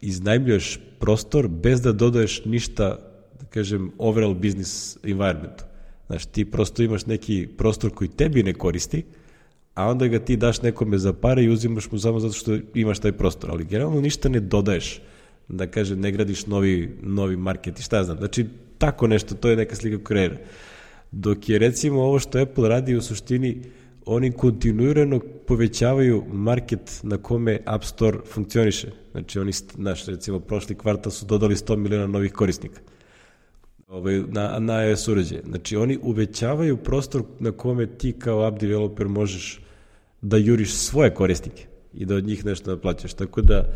iznajmljuješ prostor bez da dodaješ ništa, da kažem, overall business environment. Znaš, ti prosto imaš neki prostor koji tebi ne koristi, a onda ga ti daš nekome za pare i uzimaš mu samo zato što imaš taj prostor, ali generalno ništa ne dodaješ, da kaže ne gradiš novi, novi market i šta ja znam. Znači, tako nešto, to je neka slika kreira. Dok je recimo ovo što Apple radi u suštini, oni kontinuirano povećavaju market na kome App Store funkcioniše. Znači, oni, znaš, recimo, prošli kvartal su dodali 100 miliona novih korisnika ovaj, na, na iOS uređaje. Znači, oni uvećavaju prostor na kome ti kao app developer možeš da juriš svoje korisnike i da od njih nešto da plaćaš. Tako da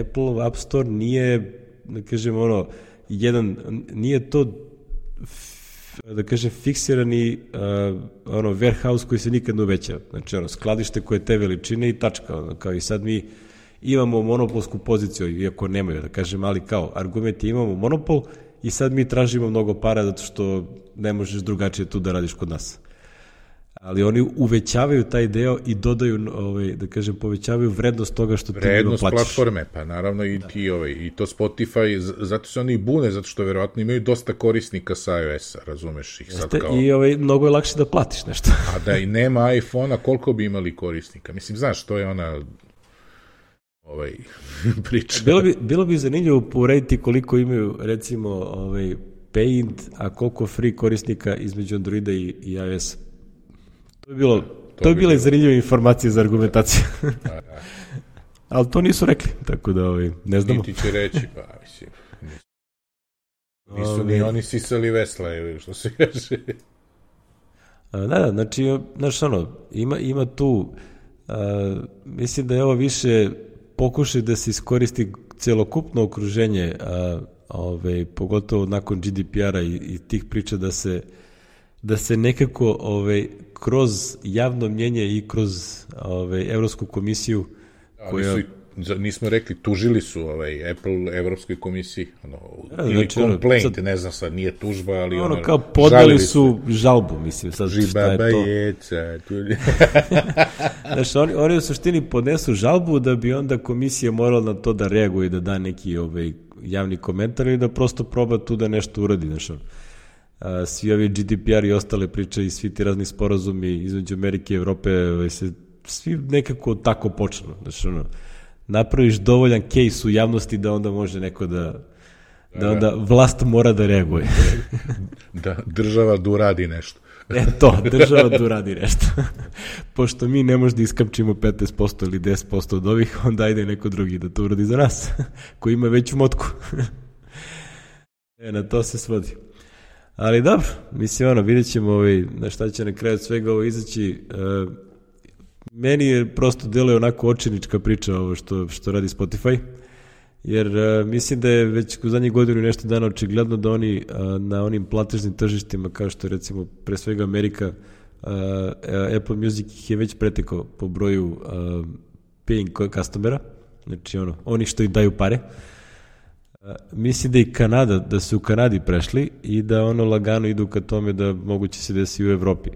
Apple App Store nije, da kažem, ono, jedan, nije to da kažem, fiksirani uh, ono, warehouse koji se nikad ne uveća. Znači, ono, skladište koje te veličine i tačka. Ono, kao i sad mi imamo monopolsku poziciju, iako nemaju, da kažem, ali kao argument je imamo monopol i sad mi tražimo mnogo para zato što ne možeš drugačije tu da radiš kod nas ali oni uvećavaju taj deo i dodaju, ovaj, da kažem, povećavaju vrednost toga što ti vrednost plaćaš. platforme, pa naravno i da. ti ovaj, i to Spotify, zato se oni bune, zato što verovatno imaju dosta korisnika sa iOS-a, razumeš ih sad kao... I ovaj, mnogo je lakše da platiš nešto. A da i nema iPhone-a, koliko bi imali korisnika? Mislim, znaš, to je ona ovaj, priča. Bilo bi, bilo bi zanimljivo porediti koliko imaju, recimo, ovaj, Paint, a koliko free korisnika između Androida i, i iOS-a. To je bilo, to, to je bila zanimljiva informacija za argumentaciju. Da, da. Ali to nisu rekli, tako da ovaj, ne znamo. Niti će reći, pa mislim. Nisu ni oni sisali vesla, ili što se kaže. Da, da, znači, znaš, ono, ima, ima tu, a, mislim da je ovo više pokušaj da se iskoristi celokupno okruženje, a, ove, ovaj, pogotovo nakon GDPR-a i, i tih priča da se da se nekako ovaj, kroz javno mnjenje i kroz ovaj, Evropsku komisiju koja... Ali su, nismo rekli, tužili su ovaj, Apple Evropskoj komisiji, ono, ja, ili znači, complaint, sad, ne znam sad, nije tužba, ali ono, ono kao podali su žalbu, mislim, sad Žiba šta je to. Jeca, znači, oni, oni u suštini podnesu žalbu da bi onda komisija morala na to da reaguje i da da neki ovaj, javni komentar ili da prosto proba tu da nešto uradi, znači, svi ovi GDPR i ostale priče i svi ti razni sporazumi između Amerike i Evrope ovaj, se svi nekako tako počnu. Znači, ono, napraviš dovoljan case u javnosti da onda može neko da da, da onda vlast mora da reaguje. da država da uradi nešto. e to, država da uradi nešto. Pošto mi ne možemo da iskapčimo 15% ili 10% od ovih, onda ajde neko drugi da to uradi za nas, koji ima veću motku. e, na to se svodi. Ali dobro, mislim, ono, vidjet ćemo ovaj, na šta će na kraju svega ovo izaći. E, meni je prosto deluje onako očinička priča ovo što, što radi Spotify, jer e, mislim da je već u zadnjih godinu nešto dana očigledno da oni a, na onim platežnim tržištima, kao što je recimo pre svega Amerika, Apple Music ih je već pretekao po broju uh, paying customera, znači ono, oni što im daju pare. Mislim da i Kanada, da su u Kanadi prešli i da ono lagano idu ka tome da moguće se desi u Evropi.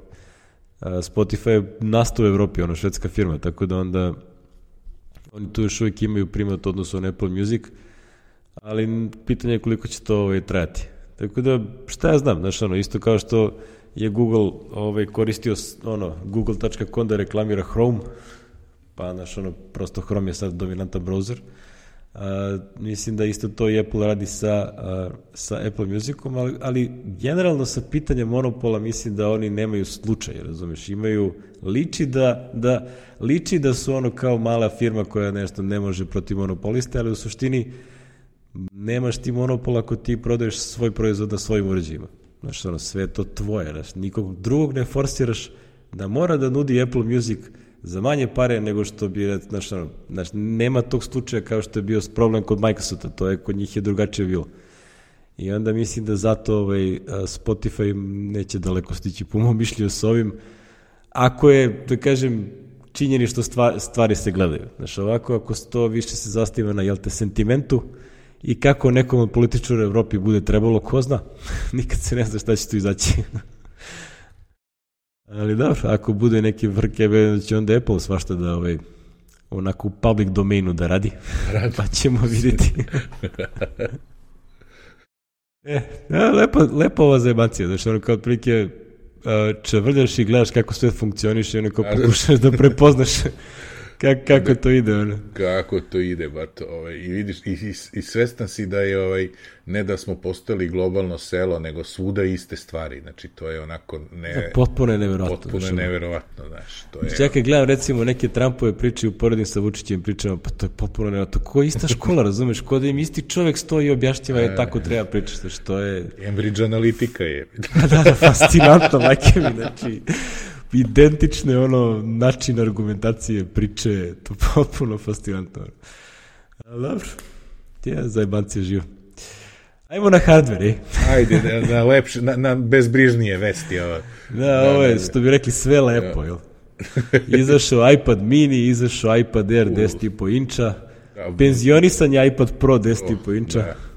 Spotify je nastao u Evropi, ono švedska firma, tako da onda oni tu još uvijek imaju primat odnosno na Apple Music, ali pitanje je koliko će to ovaj, trajati. Tako da, šta ja znam, znaš, ono, isto kao što je Google ovaj, koristio ono, google.com da reklamira Chrome, pa znaš, ono, prosto Chrome je sad dominantan browser. Uh, mislim da isto to i Apple radi sa, uh, sa Apple Musicom, ali, ali generalno sa pitanjem monopola mislim da oni nemaju slučaj, razumeš, imaju, liči da, da, liči da su ono kao mala firma koja nešto ne može protiv monopoliste, ali u suštini nemaš ti monopol ako ti prodaješ svoj proizvod na svojim uređajima. Znaš, ono, sve to tvoje, znaš, nikog drugog ne forsiraš da mora da nudi Apple Music za manje pare nego što bi, znaš, ono, znaš, nema tog slučaja kao što je bio problem kod Microsofta, to je, kod njih je drugačije bilo. I onda mislim da zato ovaj, Spotify neće daleko stići po mom mišlju s ovim, ako je, da kažem, činjeni što stvari, stvari se gledaju. Znaš, ovako, ako to više se zastiva na, jel te, sentimentu, i kako nekom od političara u Evropi bude trebalo, ko zna, nikad se ne zna šta će tu izaći. Ali dobro, ako bude neki vrke, da će onda Apple svašta da ovaj, onako u public domainu da radi, radi. pa ćemo vidjeti. e, lepo, lepo ova zajebacija, znači ono kao otprilike čevrljaš i gledaš kako sve funkcioniše i onako pokušaš da prepoznaš Kak, kako to ide, ono? Kako to ide, bato. Ovaj, I vidiš, i, i, i svestan si da je, ovaj, ne da smo postali globalno selo, nego svuda iste stvari. Znači, to je onako... Ne, da, potpuno je neverovatno. Potpuno je neverovatno, znaš. To je, Čekaj, gledam, recimo, neke Trumpove priče u poredim sa Vučićem pričama, pa to je potpuno neverovatno. Ko je ista škola, razumeš? Ko da im isti čovek stoji i objašnjava je tako treba pričati, znači, to je... Cambridge analitika je. da, da, fascinantno, majke mi, znači identične ono način argumentacije, priče, to potpuno fascinantno. Ali dobro, ja zajebancija živo. Ajmo na hardware, ej. Ajde, na, na, lepše, na, na bezbrižnije vesti. Ovo. Da, ovo je, što bi rekli, sve lepo, jel? Izašao iPad mini, izašao iPad Air 10,5 inča, da, penzionisan je iPad Pro 10,5 inča. Da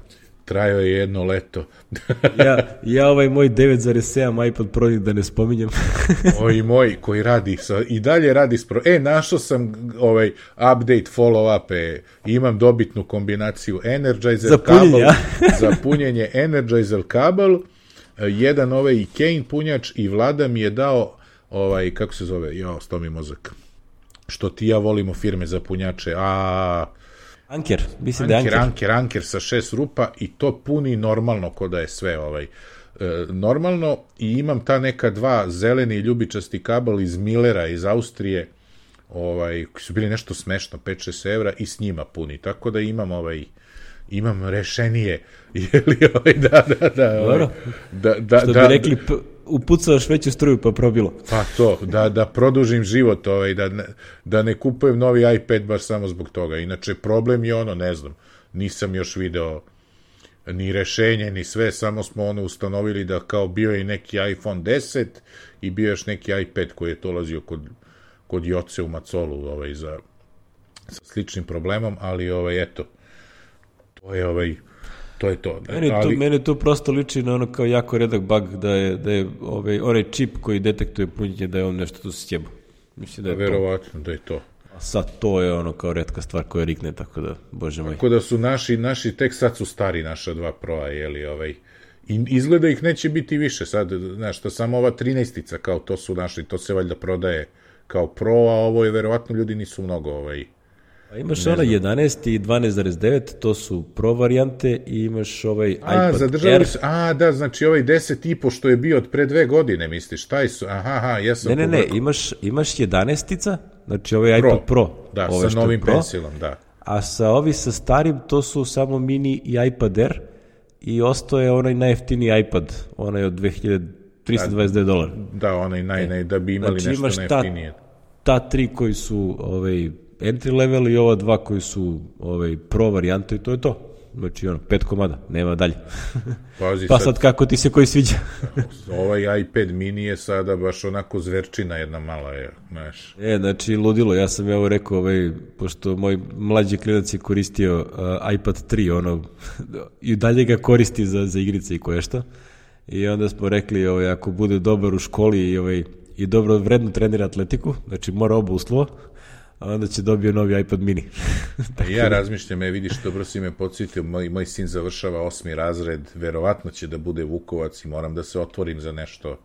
trajao je jedno leto. ja, ja ovaj moj 9,7 iPad Pro da ne spominjem. Oj moj koji radi sa, i dalje radi s pro... E, našao sam ovaj update follow up, e, imam dobitnu kombinaciju Energizer za kabel, za punjenje Energizer kabel, jedan ovaj Kane punjač i Vlada mi je dao ovaj, kako se zove, jo, sto mi mozak. Što ti ja volimo firme za punjače, a Anker, mislim anker, da je Anker. Anker, Anker sa šest rupa i to puni normalno ko da je sve ovaj. E, normalno i imam ta neka dva zeleni ljubičasti kabel iz Millera iz Austrije ovaj, koji su bili nešto smešno, 5-6 evra i s njima puni, tako da imam ovaj imam rešenije li ovaj, da, da, da, ovaj, da, da, Što bi da, rekli, upucavaš veću struju pa probilo. Pa to, da, da produžim život, ovaj, da, ne, da ne kupujem novi iPad baš samo zbog toga. Inače, problem je ono, ne znam, nisam još video ni rešenje, ni sve, samo smo ono ustanovili da kao bio je neki iPhone 10 i bio još neki iPad koji je to lazio kod, kod Joce u Macolu ovaj, za, sa sličnim problemom, ali ovaj, eto, to je ovaj, to je to. Da. Meni, ali... to, meni to prosto liči na ono kao jako redak bug da je, da je ovaj, onaj čip koji detektuje punjenje da je on nešto tu sjebo. Mislim da je Verovatno to. da je to. A sad to je ono kao redka stvar koja rikne, tako da, bože moj. Tako da su naši, naši tek sad su stari naša dva proa, jeli, ovaj, I izgleda ih neće biti više sad, znaš, to samo ova 13 kao to su naši, to se valjda prodaje kao pro, a ovo je verovatno ljudi nisu mnogo ovaj, A imaš ona 11 i 12.9, to su pro varijante i imaš ovaj a, iPad zadržali Su, a, da, znači ovaj 10 i po što je bio od pre dve godine, misliš, taj su, aha, aha, ja sam... Ne, ne, ne, imaš, imaš 11 znači ovaj pro. iPad Pro. Da, ovaj sa novim pro, pensilom, da. A sa ovi sa starim, to su samo mini i iPad Air i ostao je onaj najjeftiniji iPad, onaj od 2329 dolara. Da, onaj naj, e, naj, da bi imali znači, nešto najjeftinije. Ta, ta tri koji su ovaj, entry level i ova dva koji su ovaj, pro varijante i to je to. Znači, ono, pet komada, nema dalje. Pazi, pa sad, sad kako ti se koji sviđa. ovaj iPad mini je sada baš onako zverčina jedna mala je, znaš. E, znači, ludilo, ja sam evo rekao, ovaj, pošto moj mlađi klinac je koristio uh, iPad 3, ono, i dalje ga koristi za, za igrice i koje šta. I onda smo rekli, ovaj, ako bude dobar u školi i, ovaj, i dobro vredno trenira atletiku, znači mora oba uslova, a onda će dobio novi iPad mini. I ja razmišljam, e, vidiš, dobro si me podsjetio, moj, moj sin završava osmi razred, verovatno će da bude Vukovac i moram da se otvorim za nešto.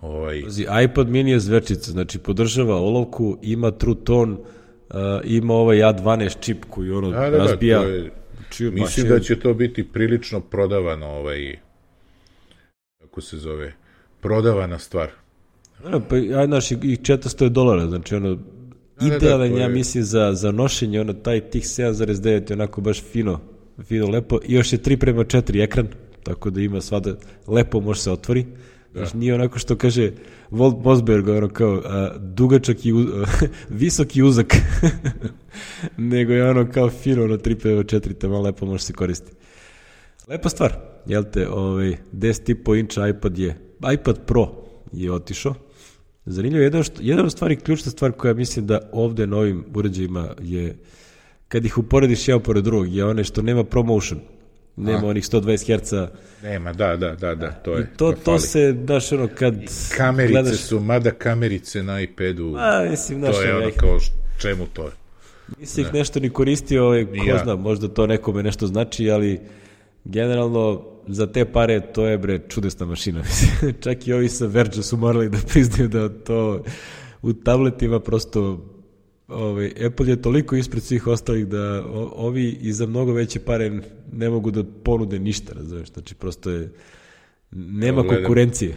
Ovaj, Pazi, iPad mini je zverčica, znači podržava olovku, ima True Tone, uh, ima ovaj A12 čip koji ono da, da, da, razbija. to je, mislim da će to biti prilično prodavano, ovaj, kako se zove, prodavana stvar. Ja, pa, aj, znaš, i 400 dolara, znači ono, da, da, idealan, to ja mislim, za, za nošenje, ono, taj tih 7,9 je onako baš fino, fino, lepo, i još je 3 prema 4 ekran, tako da ima svada, lepo može se otvori, da. znači nije onako što kaže Walt Mosberg, ono kao, a, dugačak i uz, visok i uzak, nego je ono kao fino, ono 3 prema 4, tamo lepo može se koristiti. Lepa stvar, jel te, ovaj, 10,5 inča iPad je, iPad Pro je otišao. Zanimljivo, jedna, što, jedna od stvari, ključna stvar koja mislim da ovde na ovim uređajima je, kad ih uporediš jedan pored drugog, je one što nema ProMotion. Nema A. onih 120 Hz. Nema, da, da, da, da, to je. I to, to fali. se, znaš, ono, kad Kamerice gledaš, su, mada kamerice na iPadu, a, mislim, znaš, to je ono, kao, čemu to je? Nisi ih nešto ni koristio, ovaj, ko ja. zna, možda to nekome nešto znači, ali generalno za te pare to je bre čudesna mašina. Čak i ovi sa Verge su morali da priznaju da to u tabletima prosto ovaj, Apple je toliko ispred svih ostalih da o, ovi i za mnogo veće pare ne mogu da ponude ništa, razumeš? Znači prosto je nema gledam. konkurencije.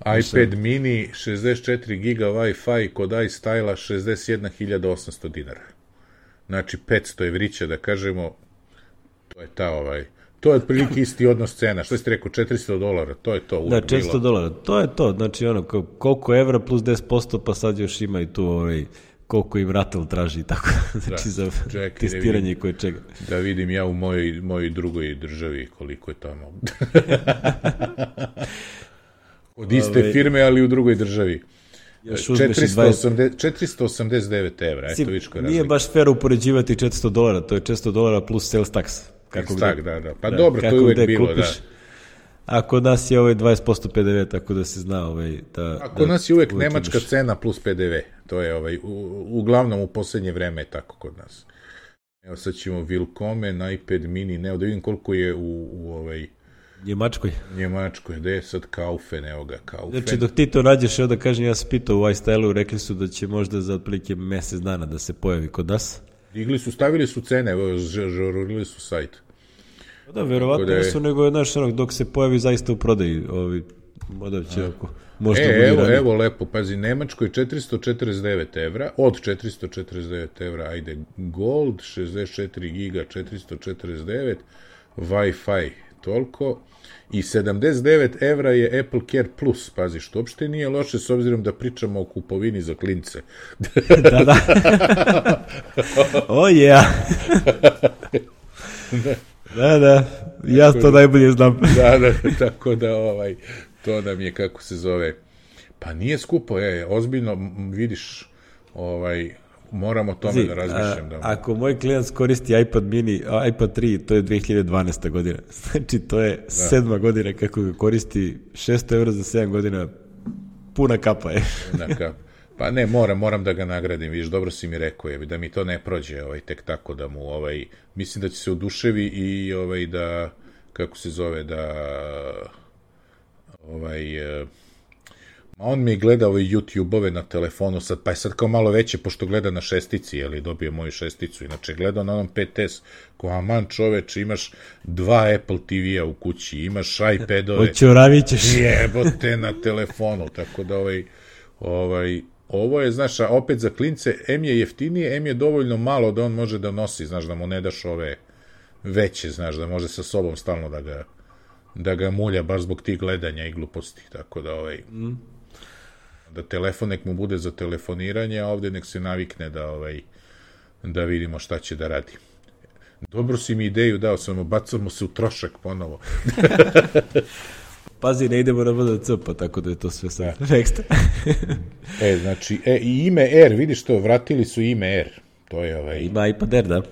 iPad mini 64 giga Wi-Fi kod iStyla 61.800 dinara. Znači 500 evrića da kažemo to je ta ovaj to je otprilike isti odnos cena. Što ste rekao 400 dolara, to je to Da, uvek 400 bilo. dolara. To je to. Znači, ono, koliko evra plus 10%, pa sad još ima i tu ovaj, koliko im Ratel traži i tako. znači, Da. za Čekaj, da testiranje vidim. i koje čega. Da vidim ja u mojoj, mojoj drugoj državi koliko je tamo. Od iste Ove- firme, ali u drugoj državi. Još uzmeš i 20... 480, 489 evra, eto vidiš koja Nije razlika. baš fair upoređivati 400 dolara, to je 400 dolara plus sales tax. Kako gde- da, da. Pa dobro, to je uvek bilo, kupiš. da. A kod nas je ovaj 20% PDV, tako da se zna ovaj, da... A kod nas je uvek uvek nemačka imaš- cena plus PDV. To je ovaj, u, uglavnom u poslednje vreme je tako kod nas. Evo sad ćemo Wilcome, iPad mini, ne, da vidim koliko je u, u ovaj, Njemačkoj. Njemačkoj, gde je sad Kaufen, evo ga, Kaufen. Znači, dok ti to nađeš, evo da kažem, ja sam pitao u iStyle-u, rekli su da će možda za otprilike mesec dana da se pojavi kod nas. Digli su, stavili su cene, žurili su sajt. Pa Da, verovatno da je- nisu, nego je naš onog, dok se pojavi zaista u prodaji, ovi, model će ako, možda e, evo, ranije. evo lepo, pazi, Nemačkoj 449 evra, od 449 evra, ajde, Gold, 64 giga, 449, Wi-Fi, toliko, i 79 evra je Apple Care Plus, pazi, što uopšte nije loše s obzirom da pričamo o kupovini za klince. da, da. o, oh, yeah. da, da, ja to najbolje znam. da, da, tako da, ovaj, to nam je, kako se zove, pa nije skupo, je, ozbiljno, vidiš, ovaj, moram o tome Zi, da razmišljam. Da, ako moj klijent koristi iPad mini, iPad 3, to je 2012. godina. Znači, to je da. sedma godina kako ga koristi, 600 evra za 7 godina, puna kapa je. Naka, pa ne, moram, moram da ga nagradim, vidiš, dobro si mi rekao, je, da mi to ne prođe, ovaj, tek tako da mu, ovaj, mislim da će se oduševi i, ovaj, da, kako se zove, da, ovaj, eh, Ma on mi gleda ove YouTube-ove na telefonu sad, pa je sad kao malo veće, pošto gleda na šestici, jeli, dobio moju šesticu, inače gleda na onom 5S, ko aman čoveč, imaš dva Apple TV-a u kući, imaš iPad-ove, Oćoravit ćeš. jebote na telefonu, tako da ovaj, ovaj, ovo je, znaš, a opet za klince, M je jeftinije, M je dovoljno malo da on može da nosi, znaš, da mu ne daš ove veće, znaš, da može sa sobom stalno da ga da ga mulja baš zbog tih gledanja i gluposti, tako da ovaj mm. Da telefon nek mu bude za telefoniranje, a ovde nek se navikne da ovaj da vidimo šta će da radi. Dobro si mi ideju dao, samo bacamo se u trošak ponovo. Pazi, ne idemo na VDC, pa tako da je to sve sad next. e, znači, e, i ime R, vidiš to, vratili su ime R. To je ovaj... Ima iPad Air, da.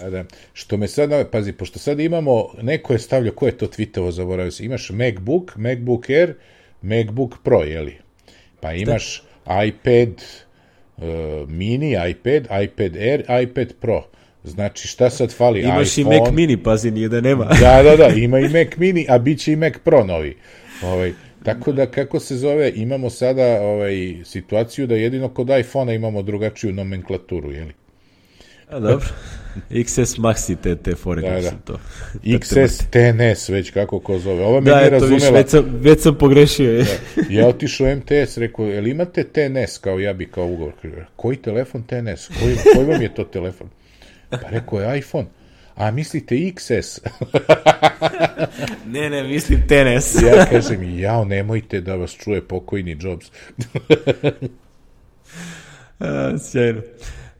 Da, da. Što me sad, pazi, pošto sad imamo, neko je stavljao, ko je to tweetovo, zaboravio se, imaš MacBook, MacBook Air, MacBook Pro, jeli? Pa imaš da. iPad uh, mini, iPad, iPad Air, iPad Pro. Znači, šta sad fali? Imaš iPhone. i Mac mini, pazi, nije da nema. da, da, da, ima i Mac mini, a bit će i Mac Pro novi. Ovaj, tako da, kako se zove, imamo sada ovaj, situaciju da jedino kod iPhone-a imamo drugačiju nomenklaturu, jeli? A dobro. XS Maxi te, te fore Da, da. to. XS TNS, već kako ko zove. Ova me Da, nije eto, viš, razumela. već sam, već sam pogrešio. je. Da. Ja otišao MTS, rekao, jel imate TNS kao ja bi kao ugovor? Koji telefon TNS? Koji, koji vam je to telefon? Pa rekao je iPhone. A mislite XS? ne, ne, mislim tenis. ja kažem, jao, nemojte da vas čuje pokojni Jobs. A, sjajno.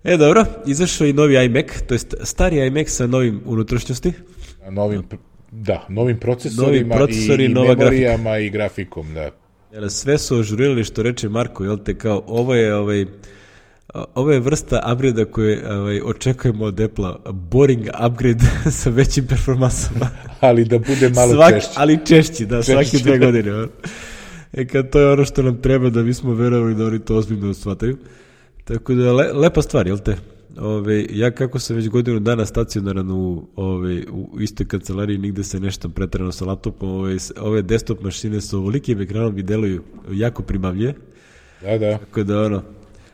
E, dobro, izašao i novi iMac, to jest stari iMac sa novim unutrašnjosti. A novim, da, novim procesorima, Novi procesori, i, i nova memorijama i grafikom, da. Jer sve su ožurirali što reče Marko, jel te kao, ovo je ovaj, ovo je vrsta upgrade koje ovaj, očekujemo od Apple-a, boring upgrade sa većim performansama. Ali da bude malo Svak, češće. Ali češći, da, Češći. svake dve godine. E kad to je ono što nam treba da bismo verovali da oni to ozbiljno shvataju. Tako da, le, lepa stvar, jel te? Ove, ja kako sam već godinu dana stacionaran u, ove, u istoj kancelariji, nigde se nešto pretrano sa laptopom, ove, ove desktop mašine sa ovolikim ekranom i deluju jako primavljive, Da, da. tako da ono,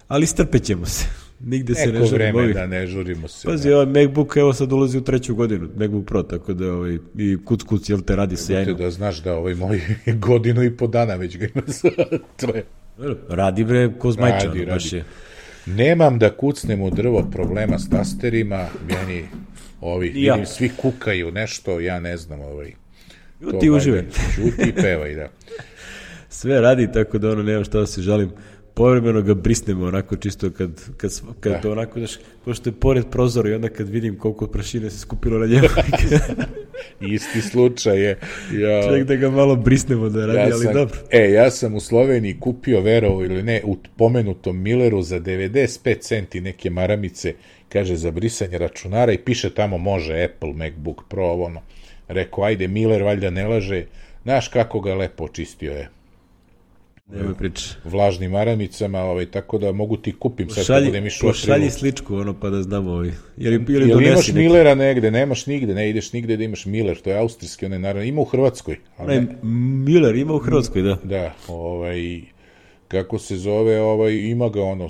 ali strpet ćemo se. Nigde se ne Neko želimo vreme ovih. da ne žurimo se. Pazi, ovaj MacBook evo sad ulazi u treću godinu, MacBook Pro, tako da ovaj, i kuc kuc, jel te radi sjajno. da znaš da ovaj moj godinu i po dana već ga ima to je. Radi bre, ko zmajčan, Radi, baš radi. je. Nemam da kucnem u drvo problema s tasterima, meni ovi, ja. vidim, svi kukaju nešto, ja ne znam, ovaj. to Ti valjda uživaj. Ćuti i pevaj, da. Sve radi, tako da ono, nemam šta da se žalim. Povremeno ga brisnemo onako čisto kad, kad, kad Da. to onako, znaš, pošto je pored prozora i onda kad vidim koliko prašine se skupilo na njemu, Isti slučaj je. Ja, čak da ga malo brisnemo da radi, ali sam, dobro. E, ja sam u Sloveniji kupio, verovo ili ne, u pomenutom Milleru za 95 centi neke maramice, kaže, za brisanje računara i piše tamo može Apple, MacBook Pro, ovo ono. Rekao, ajde, Miller valjda ne laže. Znaš kako ga lepo očistio je Nemoj priče. vlažnim maramicama, ovaj, tako da mogu ti kupim sad budem išao u pošalji aprilu. sličku, ono, pa da znamo ovaj. Ili, ili Jel donesi imaš neki. Millera negde? Nemaš nigde, ne ideš nigde da imaš Miller, to je austrijski, on je naravno, ima u Hrvatskoj. ali Onaj Miller ima u Hrvatskoj, da. Da, ovaj, kako se zove, ovaj, ima ga ono,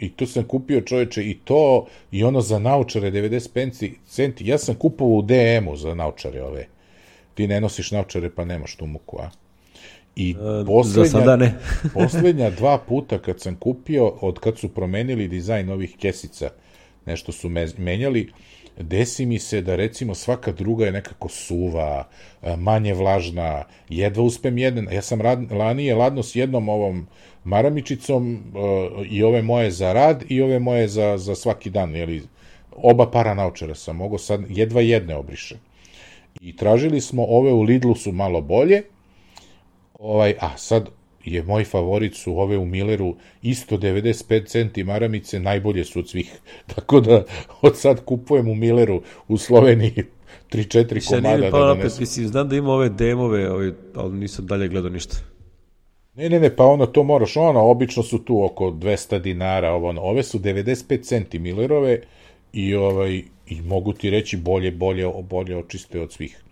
i to sam kupio čoveče, i to, i ono za naučare, 95 centi, ja sam kupovao u DM-u za naučare ove. Ti ne nosiš naučare, pa nemaš tu muku, a? I poslednja, za sada ne. poslednja dva puta kad sam kupio, od kad su promenili dizajn ovih kesica, nešto su me, menjali, desi mi se da recimo svaka druga je nekako suva, a, manje vlažna, jedva uspem jedan, ja sam rad, lanije ladno s jednom ovom maramičicom uh, i ove moje za rad i ove moje za, za svaki dan, jeli, oba para naučara sam mogao sad jedva jedne obrišem. I tražili smo ove u Lidlu su malo bolje, ovaj, a sad je moj favorit su ove u Milleru isto 95 centi maramice, najbolje su od svih. Tako da od sad kupujem u Milleru u Sloveniji 3-4 Šta nije komada mi da donesem. mislim, znam da ima ove DM-ove, ovaj, ali nisam dalje gledao ništa. Ne, ne, ne, pa ono to moraš, ono, obično su tu oko 200 dinara, ovo, ono, ove su 95 centi Millerove i ovaj i mogu ti reći bolje, bolje, bolje očiste od svih.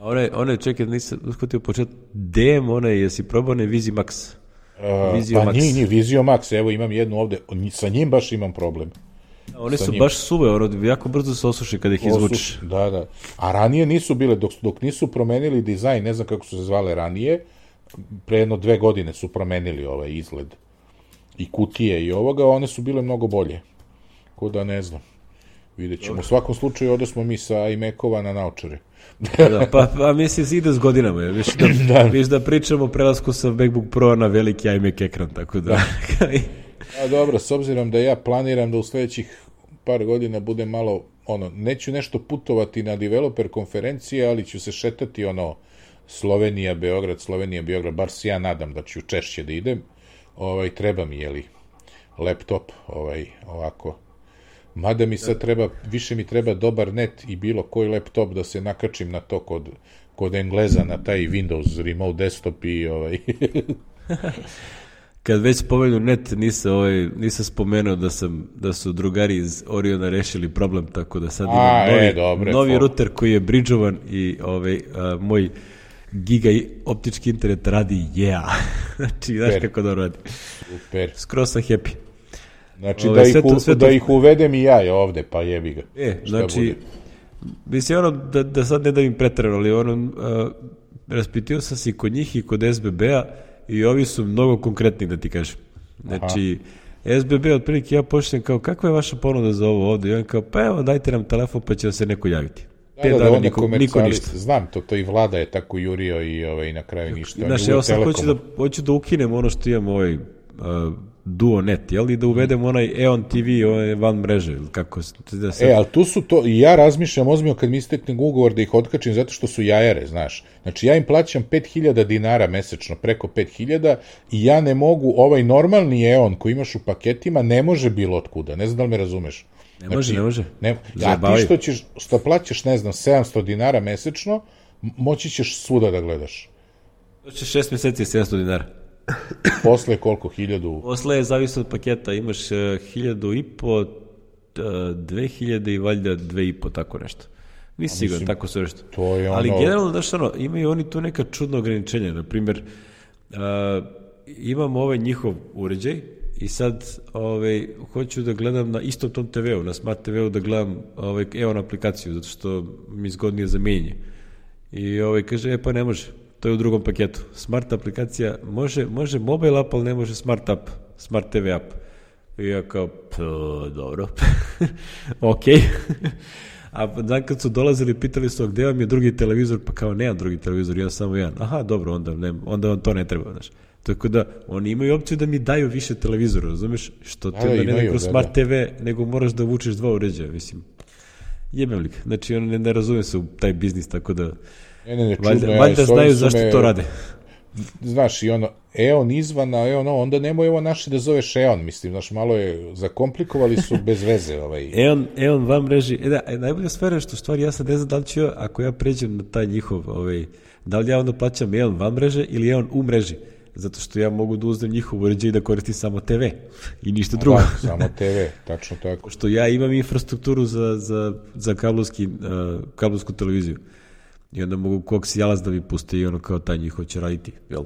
A one, one čekaj, nisam uskutio počet, DM, one, jesi probao ne Vizi Max? Uh, Vizio pa Max. nije, nije, Vizio Max, evo imam jednu ovde, sa njim baš imam problem. One Sa su njim. baš suve, ono, jako brzo se osuši kada ih izvučeš. Osuš- Da, da. A ranije nisu bile, dok, dok nisu promenili dizajn, ne znam kako su se zvale ranije, pre jedno dve godine su promenili ovaj izgled i kutije i ovoga, one su bile mnogo bolje. Ko da ne znam. Vidjet ćemo. U svakom slučaju ode smo mi sa iMac-ova na naočare. da, pa, pa mislim se ide s godinama, je, viš da, da. Viš da pričamo o prelasku sa MacBook Pro na veliki iMac ekran, tako da... A dobro, s obzirom da ja planiram da u sledećih par godina budem malo ono, neću nešto putovati na developer konferencije, ali ću se šetati, ono, Slovenija, Beograd, Slovenija, Beograd, bar se ja nadam da ću češće da idem, ovaj, treba mi, jeli, laptop, ovaj, ovako, Mada mi sad treba, više mi treba dobar net i bilo koji laptop da se nakačim na to kod, kod Engleza, na taj Windows remote desktop i ovaj... Kad već spomenu net, nisam, ovaj, nisam spomenuo da, sam, da su drugari iz Oriona rešili problem, tako da sad imam A, novi, e, dobre, novi to. router koji je bridžovan i ovaj, a, moj giga i- optički internet radi yeah. znači, znaš kako da radi. Super. Skroz sam happy. Znači, Ovaj, da, ih, sve to- u, sve to- da ih uvedem i ja ovde, pa jebi ga. E, Šta znači, bude? mislim, ono, da, da sad ne da im pretrano, ali ono, uh, raspitio sam se i kod njih i kod SBB-a i ovi su mnogo konkretni, da ti kažem. Znači, SBB otprilike ja počnem kao, kakva je vaša ponuda za ovo ovde? I on kao, pa evo, dajte nam telefon pa će vam se neko javiti. Da, da, da, onda niko, niko ništa. Znam, to, to i vlada je tako jurio i ovaj, na kraju ništa. Znaš, je evo sad hoću da, hoću da ukinem ono što imam ovaj uh, Duo Net, jel? I da uvedem onaj EON TV, onaj van mreže, ili kako se... Da se E, ali tu su to, ja razmišljam ozbiljno kad mi istekne ugovor da ih otkačim zato što su jajare, znaš. Znači, ja im plaćam 5000 dinara mesečno, preko 5000 i ja ne mogu, ovaj normalni EON koji imaš u paketima ne može bilo otkuda, ne znam da li me razumeš. Ne može, ne može. Ne, a ti što, ćeš, što plaćaš, ne znam, 700 dinara mesečno, moći ćeš svuda da gledaš. To će šest meseci 700 dinara. Posle koliko, hiljadu... Posle je zavisno od paketa, imaš uh, hiljadu i po, uh, dve hiljade i valjda dve i po, tako nešto. Nisi siguran, tako su nešto. to je Ali ono- generalno, znaš ono, imaju oni tu neka čudna ograničenja. Na primjer, uh, imamo ovaj njihov uređaj i sad ovaj, hoću da gledam na istom tom TV-u, na Smart TV-u da gledam ovaj, EON aplikaciju, zato što mi zgodnije zamenje. I ovaj, kaže, e pa ne može, to je u drugom paketu. Smart aplikacija može, može mobile app, ali ne može smart app, smart TV app. I ja kao, pa, dobro, ok. A dan kad su dolazili, pitali su, gde vam je drugi televizor, pa kao, nemam drugi televizor, ja samo jedan. Aha, dobro, onda, ne, onda vam to ne treba, znaš. Tako da, oni imaju opciju da mi daju više televizora, razumeš? Što ti da, onda ne imaju, kroz da, smart da. TV, nego moraš da vučeš dva uređaja, mislim. Jebem lik. Znači, on ne, ne razume se u taj biznis, tako da... Ne, ne, ne, čudno, Valjda, valjda znaju zašto me- to rade. znaš, i ono, Eon izvan, a Eon ovo, onda nemoj ovo naše da zoveš Eon, mislim, znaš, malo je, zakomplikovali su bez veze, ovaj. Eon, Eon vam mreži, e da, e, najbolja stvar je što stvari ja sad ne znam da li ću, ako ja pređem na taj njihov, ovaj, da li ja onda plaćam Eon van mreže ili Eon u mreži, zato što ja mogu da uzmem njihov uređaj i da koristim samo TV i ništa drugo. Da, samo TV, tačno tako. što ja imam infrastrukturu za, za, za kablovski, uh, kablovsku televiziju. I onda mogu koksijalac da mi puste i ono kao taj njihov će raditi, jel?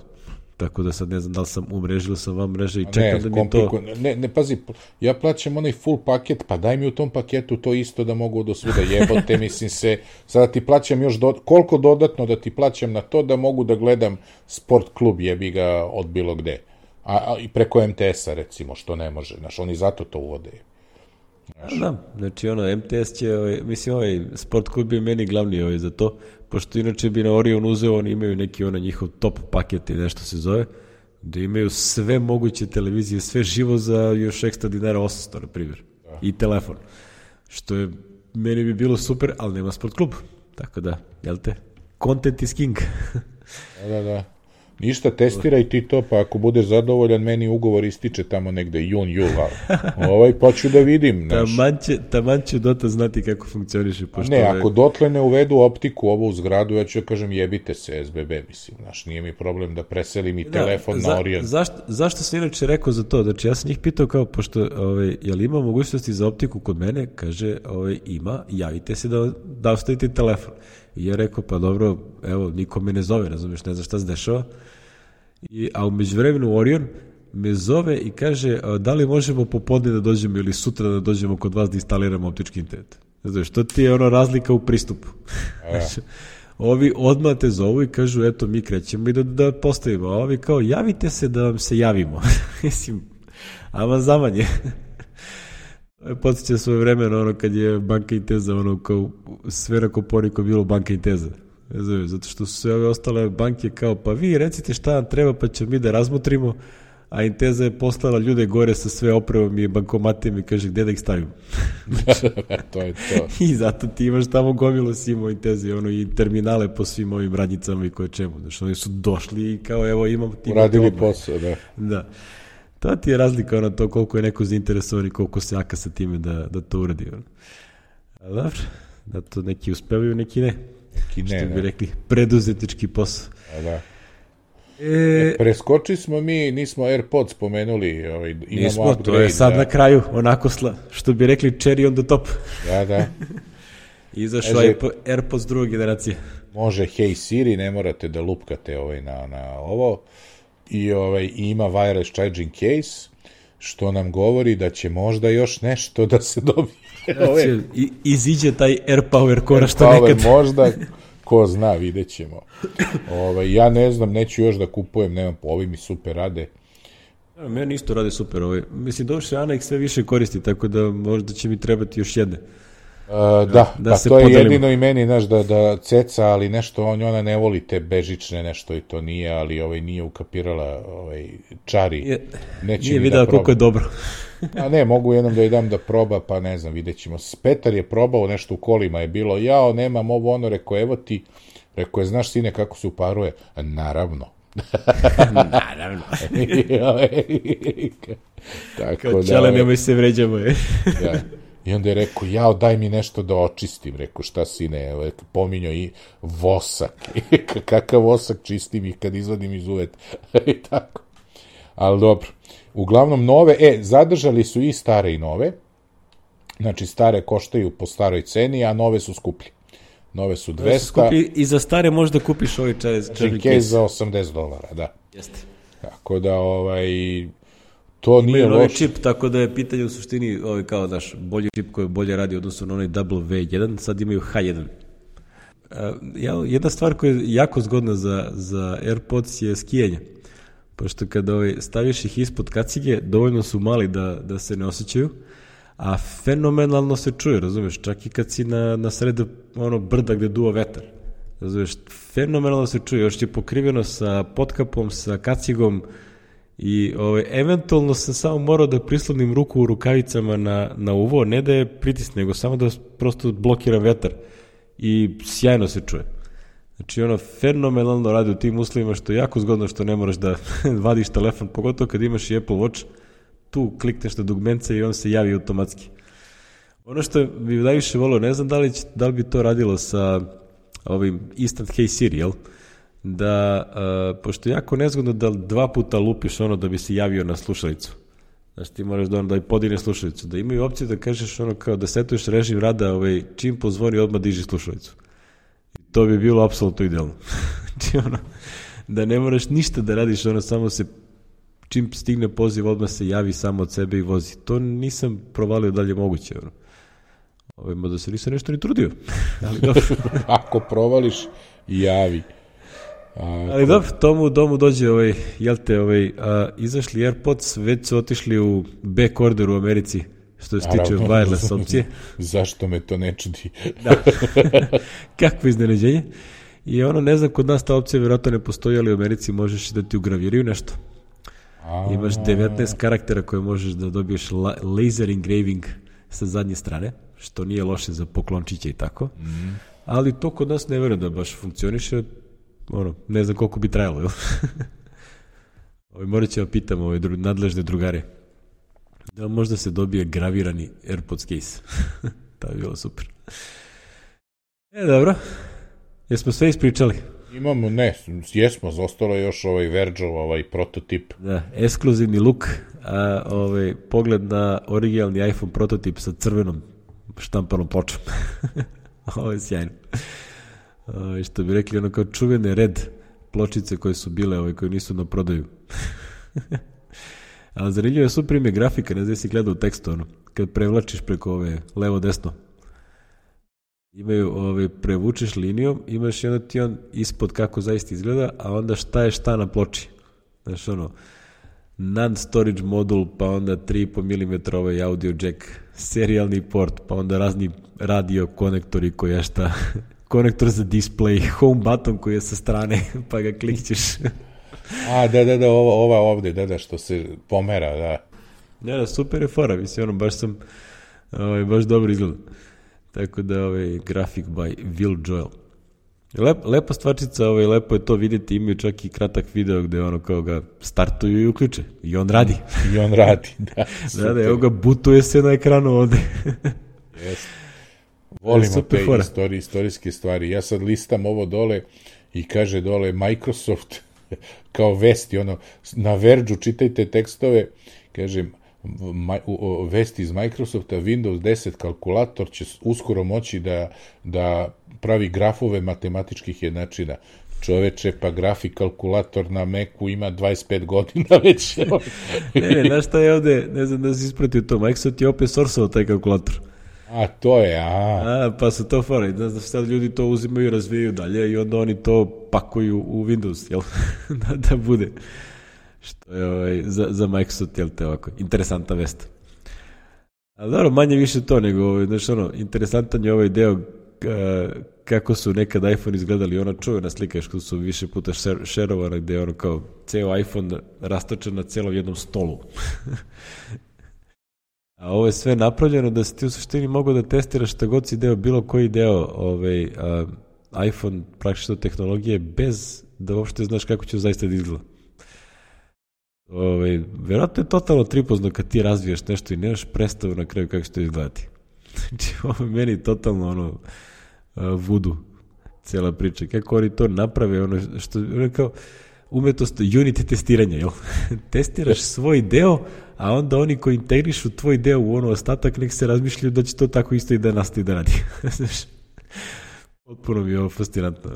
Tako da sad ne znam da li sam u mreži ili sam van mreže i čekam Ne, da mi to... ne, ne, pazi, ja plaćam onaj full paket, pa daj mi u tom paketu to isto da mogu do svuda jebote, mislim se, sada ti plaćam još, do, koliko dodatno da ti plaćam na to da mogu da gledam sport klub jebi ga od bilo gde. A, a i preko MTS-a recimo, što ne može, znaš, oni zato to uvode. Da, znači ono, MTS će, ovaj, mislim, ovaj sport klub je meni glavni ovaj za to, pošto inače bi na Orion uzeo, oni imaju neki ono njihov top paket i nešto se zove, da imaju sve moguće televizije, sve živo za još ekstra dinara 800, na primjer, i telefon. Što je, meni bi bilo super, ali nema sport klub. Tako da, jel te? Content is king. Da, da, da. Ništa, testiraj ti to, pa ako budeš zadovoljan, meni ugovor ističe tamo negde jun, jul, ovaj, pa ću da vidim, znaš. taman, će, taman će Dota znati kako funkcioniše. Pošto Ne, ovaj- ako dotle ne uvedu optiku ovo u zgradu, ja ću da kažem jebite se SBB, mislim, znaš, nije mi problem da preselim i telefon na Orion. Zašto, zašto sam inače rekao za to? Znači, ja sam njih pitao kao, pošto, ovaj, je li ima mogućnosti za optiku kod mene? Kaže, ovaj, ima, javite se da, da ostavite telefon. I ja rekao, pa dobro, evo, niko me ne zove, razumiješ, ne znam šta se dešava. I, a umeđu vremenu Orion me zove i kaže, da li možemo popodne da dođemo ili sutra da dođemo kod vas da instaliramo optički internet? Znaš, to ti je ono razlika u pristupu. Znaš, Ovi odmah te zovu i kažu, eto, mi krećemo i da, da postavimo. A ovi kao, javite se da vam se javimo. Mislim, ama zamanje. Podsjeća svoje vremena ono kad je banka Inteza, ono kao sve na koponiku je bilo banka Inteza. Znam, zato što su sve ove ostale banke kao, pa vi recite šta vam treba pa ćemo mi da razmotrimo, a Inteza je poslala ljude gore sa sve opremom i bankomatima i kaže gde da ih stavim. to je to. I zato ti imaš tamo gomilu Simo Inteze ono, i terminale po svim ovim radnicama i koje čemu. Znači, oni su došli i kao evo imam... Ti Uradili posao, da. Da. To ti je razlika na to koliko je neko zainteresovan i koliko se jaka sa time da, da to uradi. Ono. A dobro, da to neki uspevaju, neki ne. Neki ne, Što bi ne. rekli, preduzetnički posao. A da. E, Preskoči smo mi, nismo AirPods spomenuli, ovaj, imamo nismo, upgrade. to je sad da, na kraju, onako sla, što bi rekli cherry on the top. Da, da. Izašao je po- AirPods druge generacije. Može Hey Siri, ne morate da lupkate ovaj na, na ovo. I ovaj, ima wireless charging case, što nam govori da će možda još nešto da se dobije. Ove, i, iziđe taj AirPower kora što Power nekad. možda, ko zna, vidjet ćemo. Ovaj, ja ne znam, neću još da kupujem, nemam, ovi mi super rade. Meni isto rade super ovaj. Mislim, se Ana ih sve više koristi, tako da možda će mi trebati još jedne. Uh, da, da se to je podelimo. jedino i meni, znaš, da, da ceca, ali nešto, on, ona ne voli te bežične nešto i to nije, ali ovaj, nije ukapirala ovaj, čari. Je, Neće nije ni videla da koliko je dobro. A ne, mogu jednom da joj dam da proba, pa ne znam, vidjet ćemo. Petar je probao nešto u kolima, je bilo, jao, nemam ovo, ono, rekao, evo ti, rekao je, znaš, sine, kako se uparuje? Naravno. Naravno. Tako Kao da, čale, ovaj, nemoj se vređamo. Je. Ja. I onda je rekao, jao, daj mi nešto da očistim. Rekao, šta sine, Evo, pominjao i vosak. Kakav vosak čistim i kad izvadim iz uveta. I tako. Ali dobro. Uglavnom, nove, e, zadržali su i stare i nove. Znači, stare koštaju po staroj ceni, a nove su skuplje. Nove su 200, Skupi, I za stare možda kupiš ovaj čaj. znači za 80 dolara, da. Jeste. Tako da, ovaj, to nije Imaju novi loše. čip, tako da je pitanje u suštini ovaj kao naš bolji čip koji bolje radi u odnosu na onaj W1, sad imaju H1. Uh, ja, jedna stvar koja je jako zgodna za, za AirPods je skijanje. Pošto kada ovaj, staviš ih ispod kacige, dovoljno su mali da, da se ne osjećaju, a fenomenalno se čuje, razumeš, čak i kad si na, na sredu ono brda gde duva vetar. Razumeš, fenomenalno se čuje, još je pokriveno sa potkapom, sa kacigom, I ovaj, eventualno sam samo morao da prislonim ruku u rukavicama na, na uvo, ne da je pritisne, nego samo da prosto blokiram vetar. I sjajno se čuje. Znači ono fenomenalno radi u tim uslovima što je jako zgodno što ne moraš da vadiš telefon, pogotovo kad imaš i Apple Watch, tu klikneš na dugmence i on se javi automatski. Ono što bi najviše volio, ne znam da li, će, da li bi to radilo sa ovim Instant Hey Siri, jel? Da, uh, pošto je jako nezgodno da dva puta lupiš ono da bi se javio na slušalicu. Znači ti moraš da, ono, da podigne slušalicu. Da imaju opciju da kažeš ono kao da setuješ režim rada ovaj, čim pozvoni odmah diži slušalicu. I to bi bilo apsolutno idealno. znači ono, da ne moraš ništa da radiš, ono samo se čim stigne poziv odmah se javi samo od sebe i vozi. To nisam provalio da li je moguće. Ono. Ovaj, mada se nisam nešto ni trudio. Ali dobro. Ako provališ, javi. A, Ali dobro, tomu domu dođe ovaj, jel te, ovaj, a, izašli AirPods, već su otišli u back order u Americi, što se tiče wireless opcije. Zašto me to ne čudi? Da. Kakvo iznenađenje. I ono, ne znam, kod nas ta opcija vjerojatno ne postoji, ali u Americi možeš da ti ugraviraju nešto. A, Imaš 19 karaktera koje možeš da dobiješ la, laser engraving sa zadnje strane, što nije loše za poklončiće i tako. Mm. Ali to kod nas ne verujem da baš funkcioniše. Ono, ne znam koliko bi trajalo, jel? Ovaj, morat ćemo pitam ove dru, nadležne drugare. Da možda se dobije gravirani AirPods case. to bi bilo super. E, dobro. Jesmo sve ispričali? Imamo, ne, jesmo, zostalo je još ovaj Verđov, ovaj prototip. Da, ekskluzivni luk, a ovaj, pogled na originalni iPhone prototip sa crvenom štampanom pločom. Ovo je sjajno. Ovaj, što bi rekli, ono kao čuvene red pločice koje su bile, ovaj, koje nisu na prodaju. Ali zanimljivo je super ime grafika, ne znam si gledao u tekstu, ono, kad prevlačiš preko ove levo-desno. Imaju, ove, prevučeš linijom, imaš jedno ti on ispod kako zaista izgleda, a onda šta je šta na ploči. Znaš, ono, non-storage modul, pa onda 3,5 mm ovaj audio jack, serijalni port, pa onda razni radio konektori koji je šta, konektor za display, home button koji je sa strane, pa ga klikćeš. A, da, da, da, ova, ova ovde, da, da, što se pomera, da. Ja, da, super je fora, mislim, ono, baš sam, ovaj, baš dobro izgleda. Tako da, ovaj, graphic by Will Joel. Lep, lepa stvarčica, ovaj, lepo je to vidjeti, imaju čak i kratak video gde ono kao ga startuju i uključe. I on radi. I on radi, da. da, da, evo ga, butuje se na ekranu ovde. Jeste. Volimo te istorije, istorijske stvari. Ja sad listam ovo dole i kaže dole Microsoft kao vesti, ono, na Verđu čitajte tekstove, kažem, vesti iz Microsofta, Windows 10 kalkulator će uskoro moći da, da pravi grafove matematičkih jednačina. Čoveče, pa grafik kalkulator na Macu ima 25 godina već. ne, ne, znaš šta je ovde, ne znam da si ispratio to, Microsoft je open source taj kalkulator. A, to je, a. a pa su to fora, da sad ljudi to uzimaju i razvijaju dalje i onda oni to pakuju u Windows, jel? da, da bude. Što je ovaj, za, za Microsoft, jel te ovako, interesanta vest. Ali dobro, manje više to, nego, ovaj, znaš, ono, interesantan je ovaj deo kako su nekad iPhone izgledali, ona čuvena slika što su više puta šerovane, gde je ono kao ceo iPhone rastočen na celom jednom stolu. A ovo je sve napravljeno da si ti u suštini mogu da testiraš šta god si deo, bilo koji deo ovaj, a, iPhone praktično tehnologije bez da uopšte znaš kako će zaista da izgleda. Ovaj, verovatno je totalno tripozno kad ti razvijaš nešto i nemaš predstavu na kraju kako će to izgledati. Znači, ovo je meni totalno ono uh, vudu cijela priča. Kako oni to naprave, ono što, ono kao, umetost unity testiranja, jel? Testiraš svoj deo, a onda oni koji integrišu tvoj deo u ono ostatak, nek se razmišljaju da će to tako isto i da nastavi da radi. Znaš, potpuno mi je ovo fascinantno.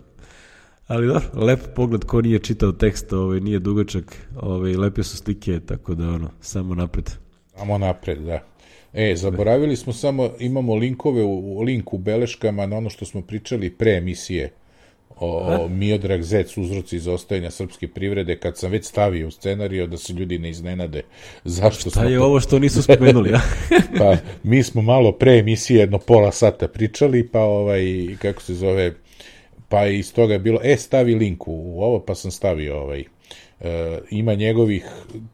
Ali da, lep pogled ko nije čitao tekst, ovaj, nije dugačak, ovaj, lepe su slike, tako da ono, samo napred. Samo napred, da. E, zaboravili smo samo, imamo linkove u, link u beleškama na ono što smo pričali pre emisije o, o Miodrag Zec uzroci ostajanja srpske privrede, kad sam već stavio u scenariju da se ljudi ne iznenade zašto Šta smo... je to... ovo što nisu spomenuli, ja? pa, mi smo malo pre emisije jedno pola sata pričali, pa ovaj, kako se zove, pa iz toga je bilo, e, stavi link u, u ovo, pa sam stavio ovaj, e, ima njegovih,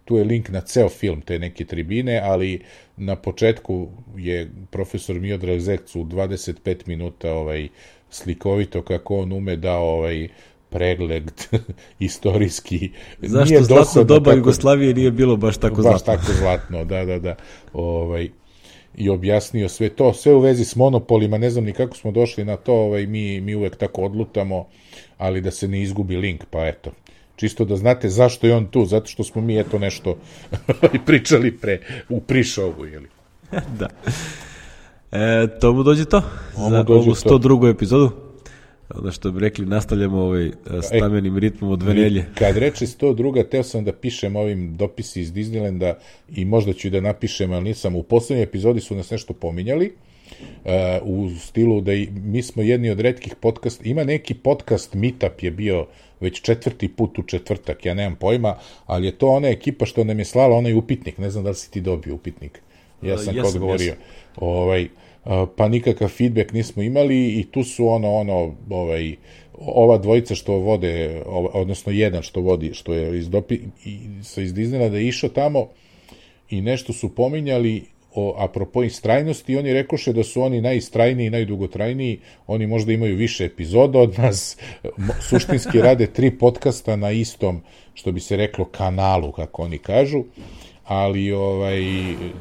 tu je link na ceo film, te neke tribine, ali na početku je profesor Miodrag Zec u 25 minuta ovaj, slikovito kako on ume da ovaj, pregled istorijski. Zašto nije zlatno doba tako, Jugoslavije nije bilo baš tako baš zlatno? Baš tako zlatno, da, da, da. Ovaj, I objasnio sve to, sve u vezi s monopolima, ne znam ni kako smo došli na to, ovaj, mi, mi uvek tako odlutamo, ali da se ne izgubi link, pa eto, čisto da znate zašto je on tu, zato što smo mi eto nešto pričali pre, u prišovu, jeli? da. E, to mu dođe to, Omu za dođe ovu 102. To. epizodu. Ono što bi rekli, nastavljamo ovaj e, stamenim e, ritmom od venelje. Kad reče 102. teo sam da pišem ovim dopisi iz Disneylanda i možda ću da napišem, ali nisam. U poslednjoj epizodi su nas nešto pominjali uh, u stilu da i, mi smo jedni od redkih podcast, ima neki podcast Meetup je bio već četvrti put u četvrtak, ja nemam pojma, ali je to ona ekipa što nam je slala onaj upitnik, ne znam da li si ti dobio upitnik. Ja sam uh, odgovorio. Jesam. Ovaj, pa nikakav feedback nismo imali i tu su ono, ono, ovaj, ova dvojica što vode, odnosno jedan što vodi, što je iz, dopi, sa iz Disneyna da je išao tamo i nešto su pominjali o, apropo istrajnosti, oni rekoše da su oni najistrajniji najdugotrajniji, oni možda imaju više epizoda od nas, suštinski rade tri podcasta na istom, što bi se reklo, kanalu, kako oni kažu, ali ovaj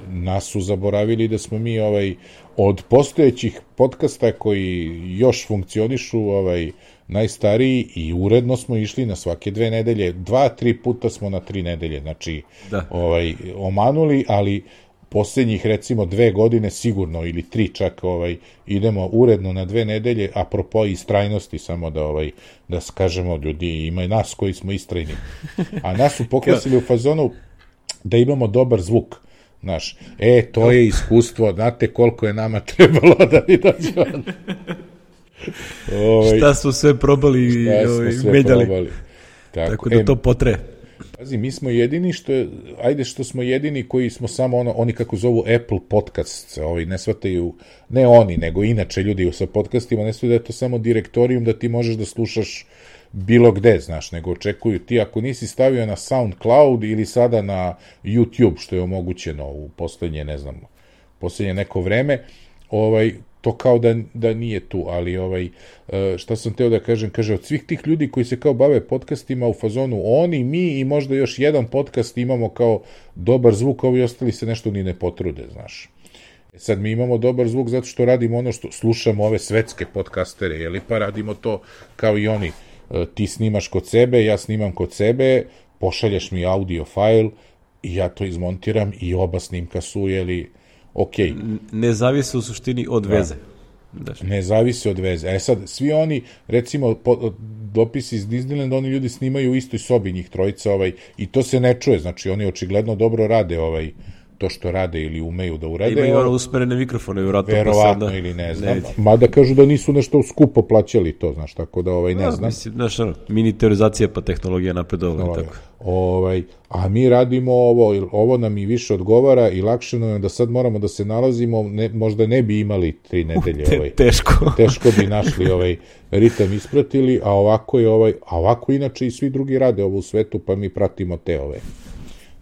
nas su zaboravili da smo mi ovaj od postojećih podcasta koji još funkcionišu ovaj najstariji i uredno smo išli na svake dve nedelje dva tri puta smo na tri nedelje znači da. ovaj omanuli ali poslednjih recimo dve godine sigurno ili tri čak ovaj idemo uredno na dve nedelje apropo istrajnosti samo da ovaj da skažemo ljudi ima i nas koji smo istrajni a nas su poklasili u fazonu da imamo dobar zvuk znaš e to je iskustvo znate koliko je nama trebalo da bi dođemo ovaj, šta su sve probali i ovaj, menjali probali. Tako, Tako da e, to potre. Pazi, mi smo jedini što je, ajde što smo jedini koji smo samo ono, oni kako zovu Apple podcast, ovaj, ne shvataju, ne oni, nego inače ljudi sa podcastima, ne shvataju da je to samo direktorijum da ti možeš da slušaš bilo gde, znaš, nego očekuju ti ako nisi stavio na SoundCloud ili sada na YouTube, što je omogućeno u poslednje, ne znam, poslednje neko vreme, ovaj, to kao da, da nije tu, ali ovaj, e, šta sam teo da kažem, kaže, od svih tih ljudi koji se kao bave podcastima u fazonu, oni, mi i možda još jedan podcast imamo kao dobar zvuk, a ovi ostali se nešto ni ne potrude, znaš. E sad mi imamo dobar zvuk zato što radimo ono što slušamo ove svetske podcastere, jeli, pa radimo to kao i oni. Ti snimaš kod sebe, ja snimam kod sebe, pošalješ mi audio file i ja to izmontiram i oba snimka su, jeli, ok. Ne zavisi u suštini od da. veze. Da. Ne zavisi od veze. E sad, svi oni, recimo, po, dopisi iz Disneylanda, oni ljudi snimaju u istoj sobi njih trojica, ovaj, i to se ne čuje, znači oni očigledno dobro rade ovaj, to što rade ili umeju da urade. Imaju ono usmerene mikrofone, vjerojatno. Verovatno ili ne znam. Ne Mada kažu da nisu nešto skupo plaćali to, znaš, tako da ovaj, ne ja, znam. Mislim, znaš, ono, miniterizacija pa tehnologija napredovala. Tako. Ovaj, a mi radimo ovo, ovo nam i više odgovara i lakše nam da sad moramo da se nalazimo, ne, možda ne bi imali tri nedelje. Ovaj, teško. teško bi našli ovaj ritam ispratili, a ovako je ovaj, a ovako inače i svi drugi rade ovo u svetu, pa mi pratimo te ove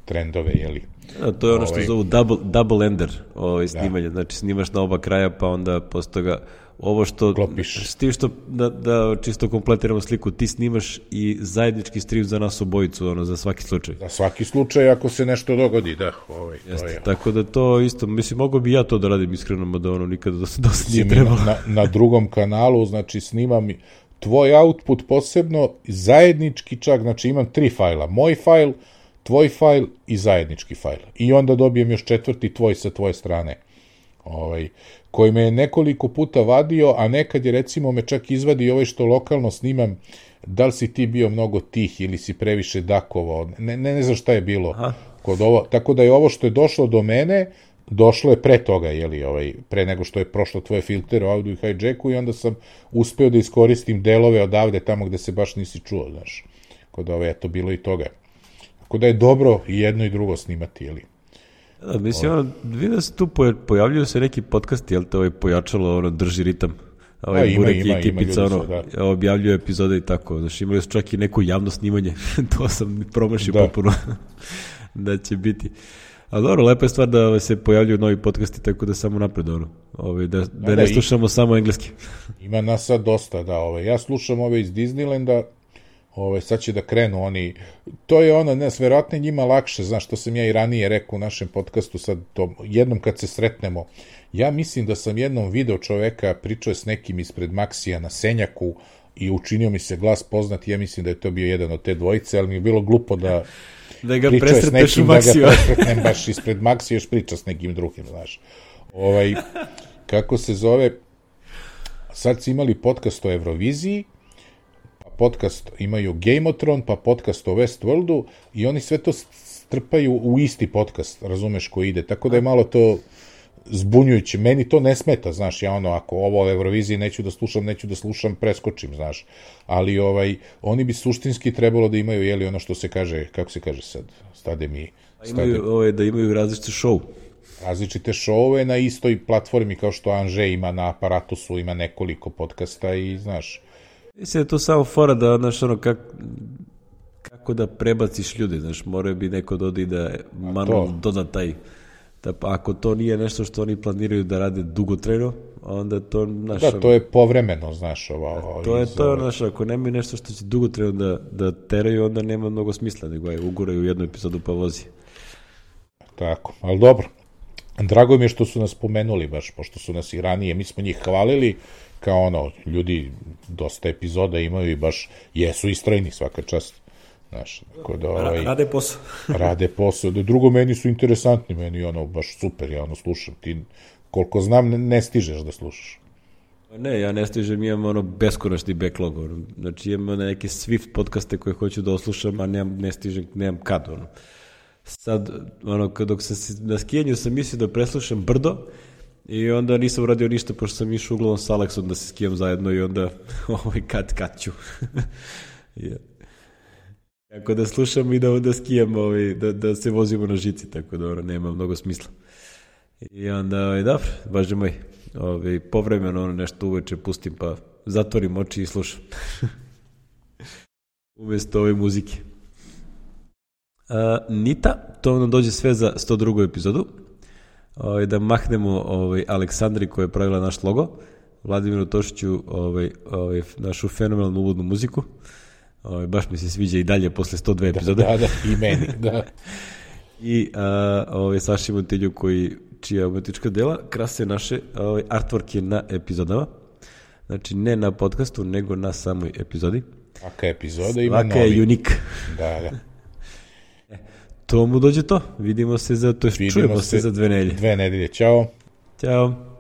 trendove, jeli. A, to je ono što ovaj, zovu double, double ender ovaj, da. snimanje, da. znači snimaš na oba kraja pa onda posle toga ovo što Klopiš. s tim što da, da čisto kompletiramo sliku ti snimaš i zajednički stream za nas obojicu ono za svaki slučaj za svaki slučaj ako se nešto dogodi da ovaj Jeste, to je. tako da to isto mislim mogu bi ja to da radim iskreno mada ono nikada do do nije trebalo na, na drugom kanalu znači snimam tvoj output posebno zajednički čak znači imam tri fajla moj fajl tvoj fajl i zajednički fajl. I onda dobijem još četvrti tvoj sa tvoje strane. Ovaj, koji me je nekoliko puta vadio, a nekad je recimo me čak izvadi ovaj što lokalno snimam, da li si ti bio mnogo tih ili si previše dakovao, ne, ne, ne znam šta je bilo. Aha. Kod ovo, tako da je ovo što je došlo do mene, došlo je pre toga, jeli, ovaj, pre nego što je prošlo tvoje filter o audio i hijacku i onda sam uspeo da iskoristim delove odavde tamo gde se baš nisi čuo, znaš. Kod ove, eto, bilo i toga. Tako da je dobro i jedno i drugo snimati, jeli? Da, mislim, ono, vidim da se tu pojavljuju se neki podcast, jel te ovaj pojačalo, ono, drži ritam. Ovaj, A, ima, Burek ima, i ekipica, ono, da. objavljuje epizode i tako. Znaš, imali su čak i neko javno snimanje, to sam promašio da. popuno da će biti. A dobro, lepa je stvar da se pojavljuju novi podcasti, tako da samo napred, ono, ovaj, da, da, da ne slušamo i, samo engleski. ima nas sad dosta, da, ovaj, ja slušam ove iz Disneylanda, Ove, sad će da krenu oni, to je ono, ne, verovatno njima lakše, znaš, što sam ja i ranije rekao u našem podcastu, sad to, jednom kad se sretnemo, ja mislim da sam jednom video čoveka pričao s nekim ispred Maksija na Senjaku i učinio mi se glas poznat, ja mislim da je to bio jedan od te dvojice, ali mi je bilo glupo da da ga presretneš u Maksiju. Da ga presretnem baš ispred Maksija, još priča s nekim drugim, znaš. Ovaj, kako se zove, sad si imali podcast o Euroviziji, podcast imaju Gameotron, pa podcast o Westworldu i oni sve to strpaju u isti podcast, razumeš, ko ide. Tako da je malo to zbunjujuće. Meni to ne smeta, znaš, ja ono, ako ovo o Euroviziji neću da slušam, neću da slušam, preskočim, znaš. Ali ovaj, oni bi suštinski trebalo da imaju, jeli, ono što se kaže, kako se kaže sad, stade mi... Pa stade... Imaju, ovaj, da imaju različite show različite šove na istoj platformi kao što Anže ima na aparatusu, ima nekoliko podcasta i znaš, Mislim da je to samo fora da, znaš, ono, kak, kako da prebaciš ljude, znaš, moraju bi neko dodi da manualno doda taj, da, ako to nije nešto što oni planiraju da rade dugotrajno, onda to, znaš... Da, to je povremeno, znaš, ovo... ovo to je to, znaš, ako nemaju nešto što će dugotrajno da, da teraju, onda nema mnogo smisla, nego je uguraju jednu epizodu pa vozi. Tako, ali dobro. Drago mi je što su nas pomenuli baš, pošto su nas i ranije, mi smo njih hvalili, kao ono, ljudi dosta epizoda imaju i baš jesu istrajni svaka čast. Znaš, tako da, ovaj, rade posao. rade posao. Da drugo, meni su interesantni, meni ono, baš super, ja ono slušam. Ti, koliko znam, ne, ne stižeš da slušaš. Pa ne, ja ne stižem, imam ono beskonačni backlog, ono. znači imam neke Swift podcaste koje hoću da oslušam, a nemam, ne stižem, nemam kad, ono. Sad, ono, dok sam na skijanju sam mislio da preslušam brdo, I onda nisam uradio ništa, pošto sam išao uglavnom sa Aleksom da se skijam zajedno i onda ovaj, kad, kad ću. Kako da slušam i da, da skijam, ovaj, da, da se vozimo na žici, tako da ono, nema mnogo smisla. I onda, ovaj, dobro, baže moj, ovaj, povremeno ono nešto uveče pustim, pa zatvorim oči i slušam. Umesto ove muzike. Uh, Nita, to nam dođe sve za 102. epizodu. Ovaj, da mahnemo ovaj, Aleksandri koja je pravila naš logo, Vladimiru Tošiću ovaj, ovaj, našu fenomenalnu uvodnu muziku. Ovaj, baš mi se sviđa i dalje posle 102 epizode. Da, da, i meni, da. I a, ovaj, Saši Montilju koji čija umetnička dela krase naše ovaj, artworke na epizodama. Znači ne na podcastu, nego na samoj epizodi. Svaka epizoda ima Svaka novi. je unik. Da, da. To mu dođe to. Vidimo se za, to Vidimo čujemo se za dve nelje. Dve nedelje, čao. Ćao.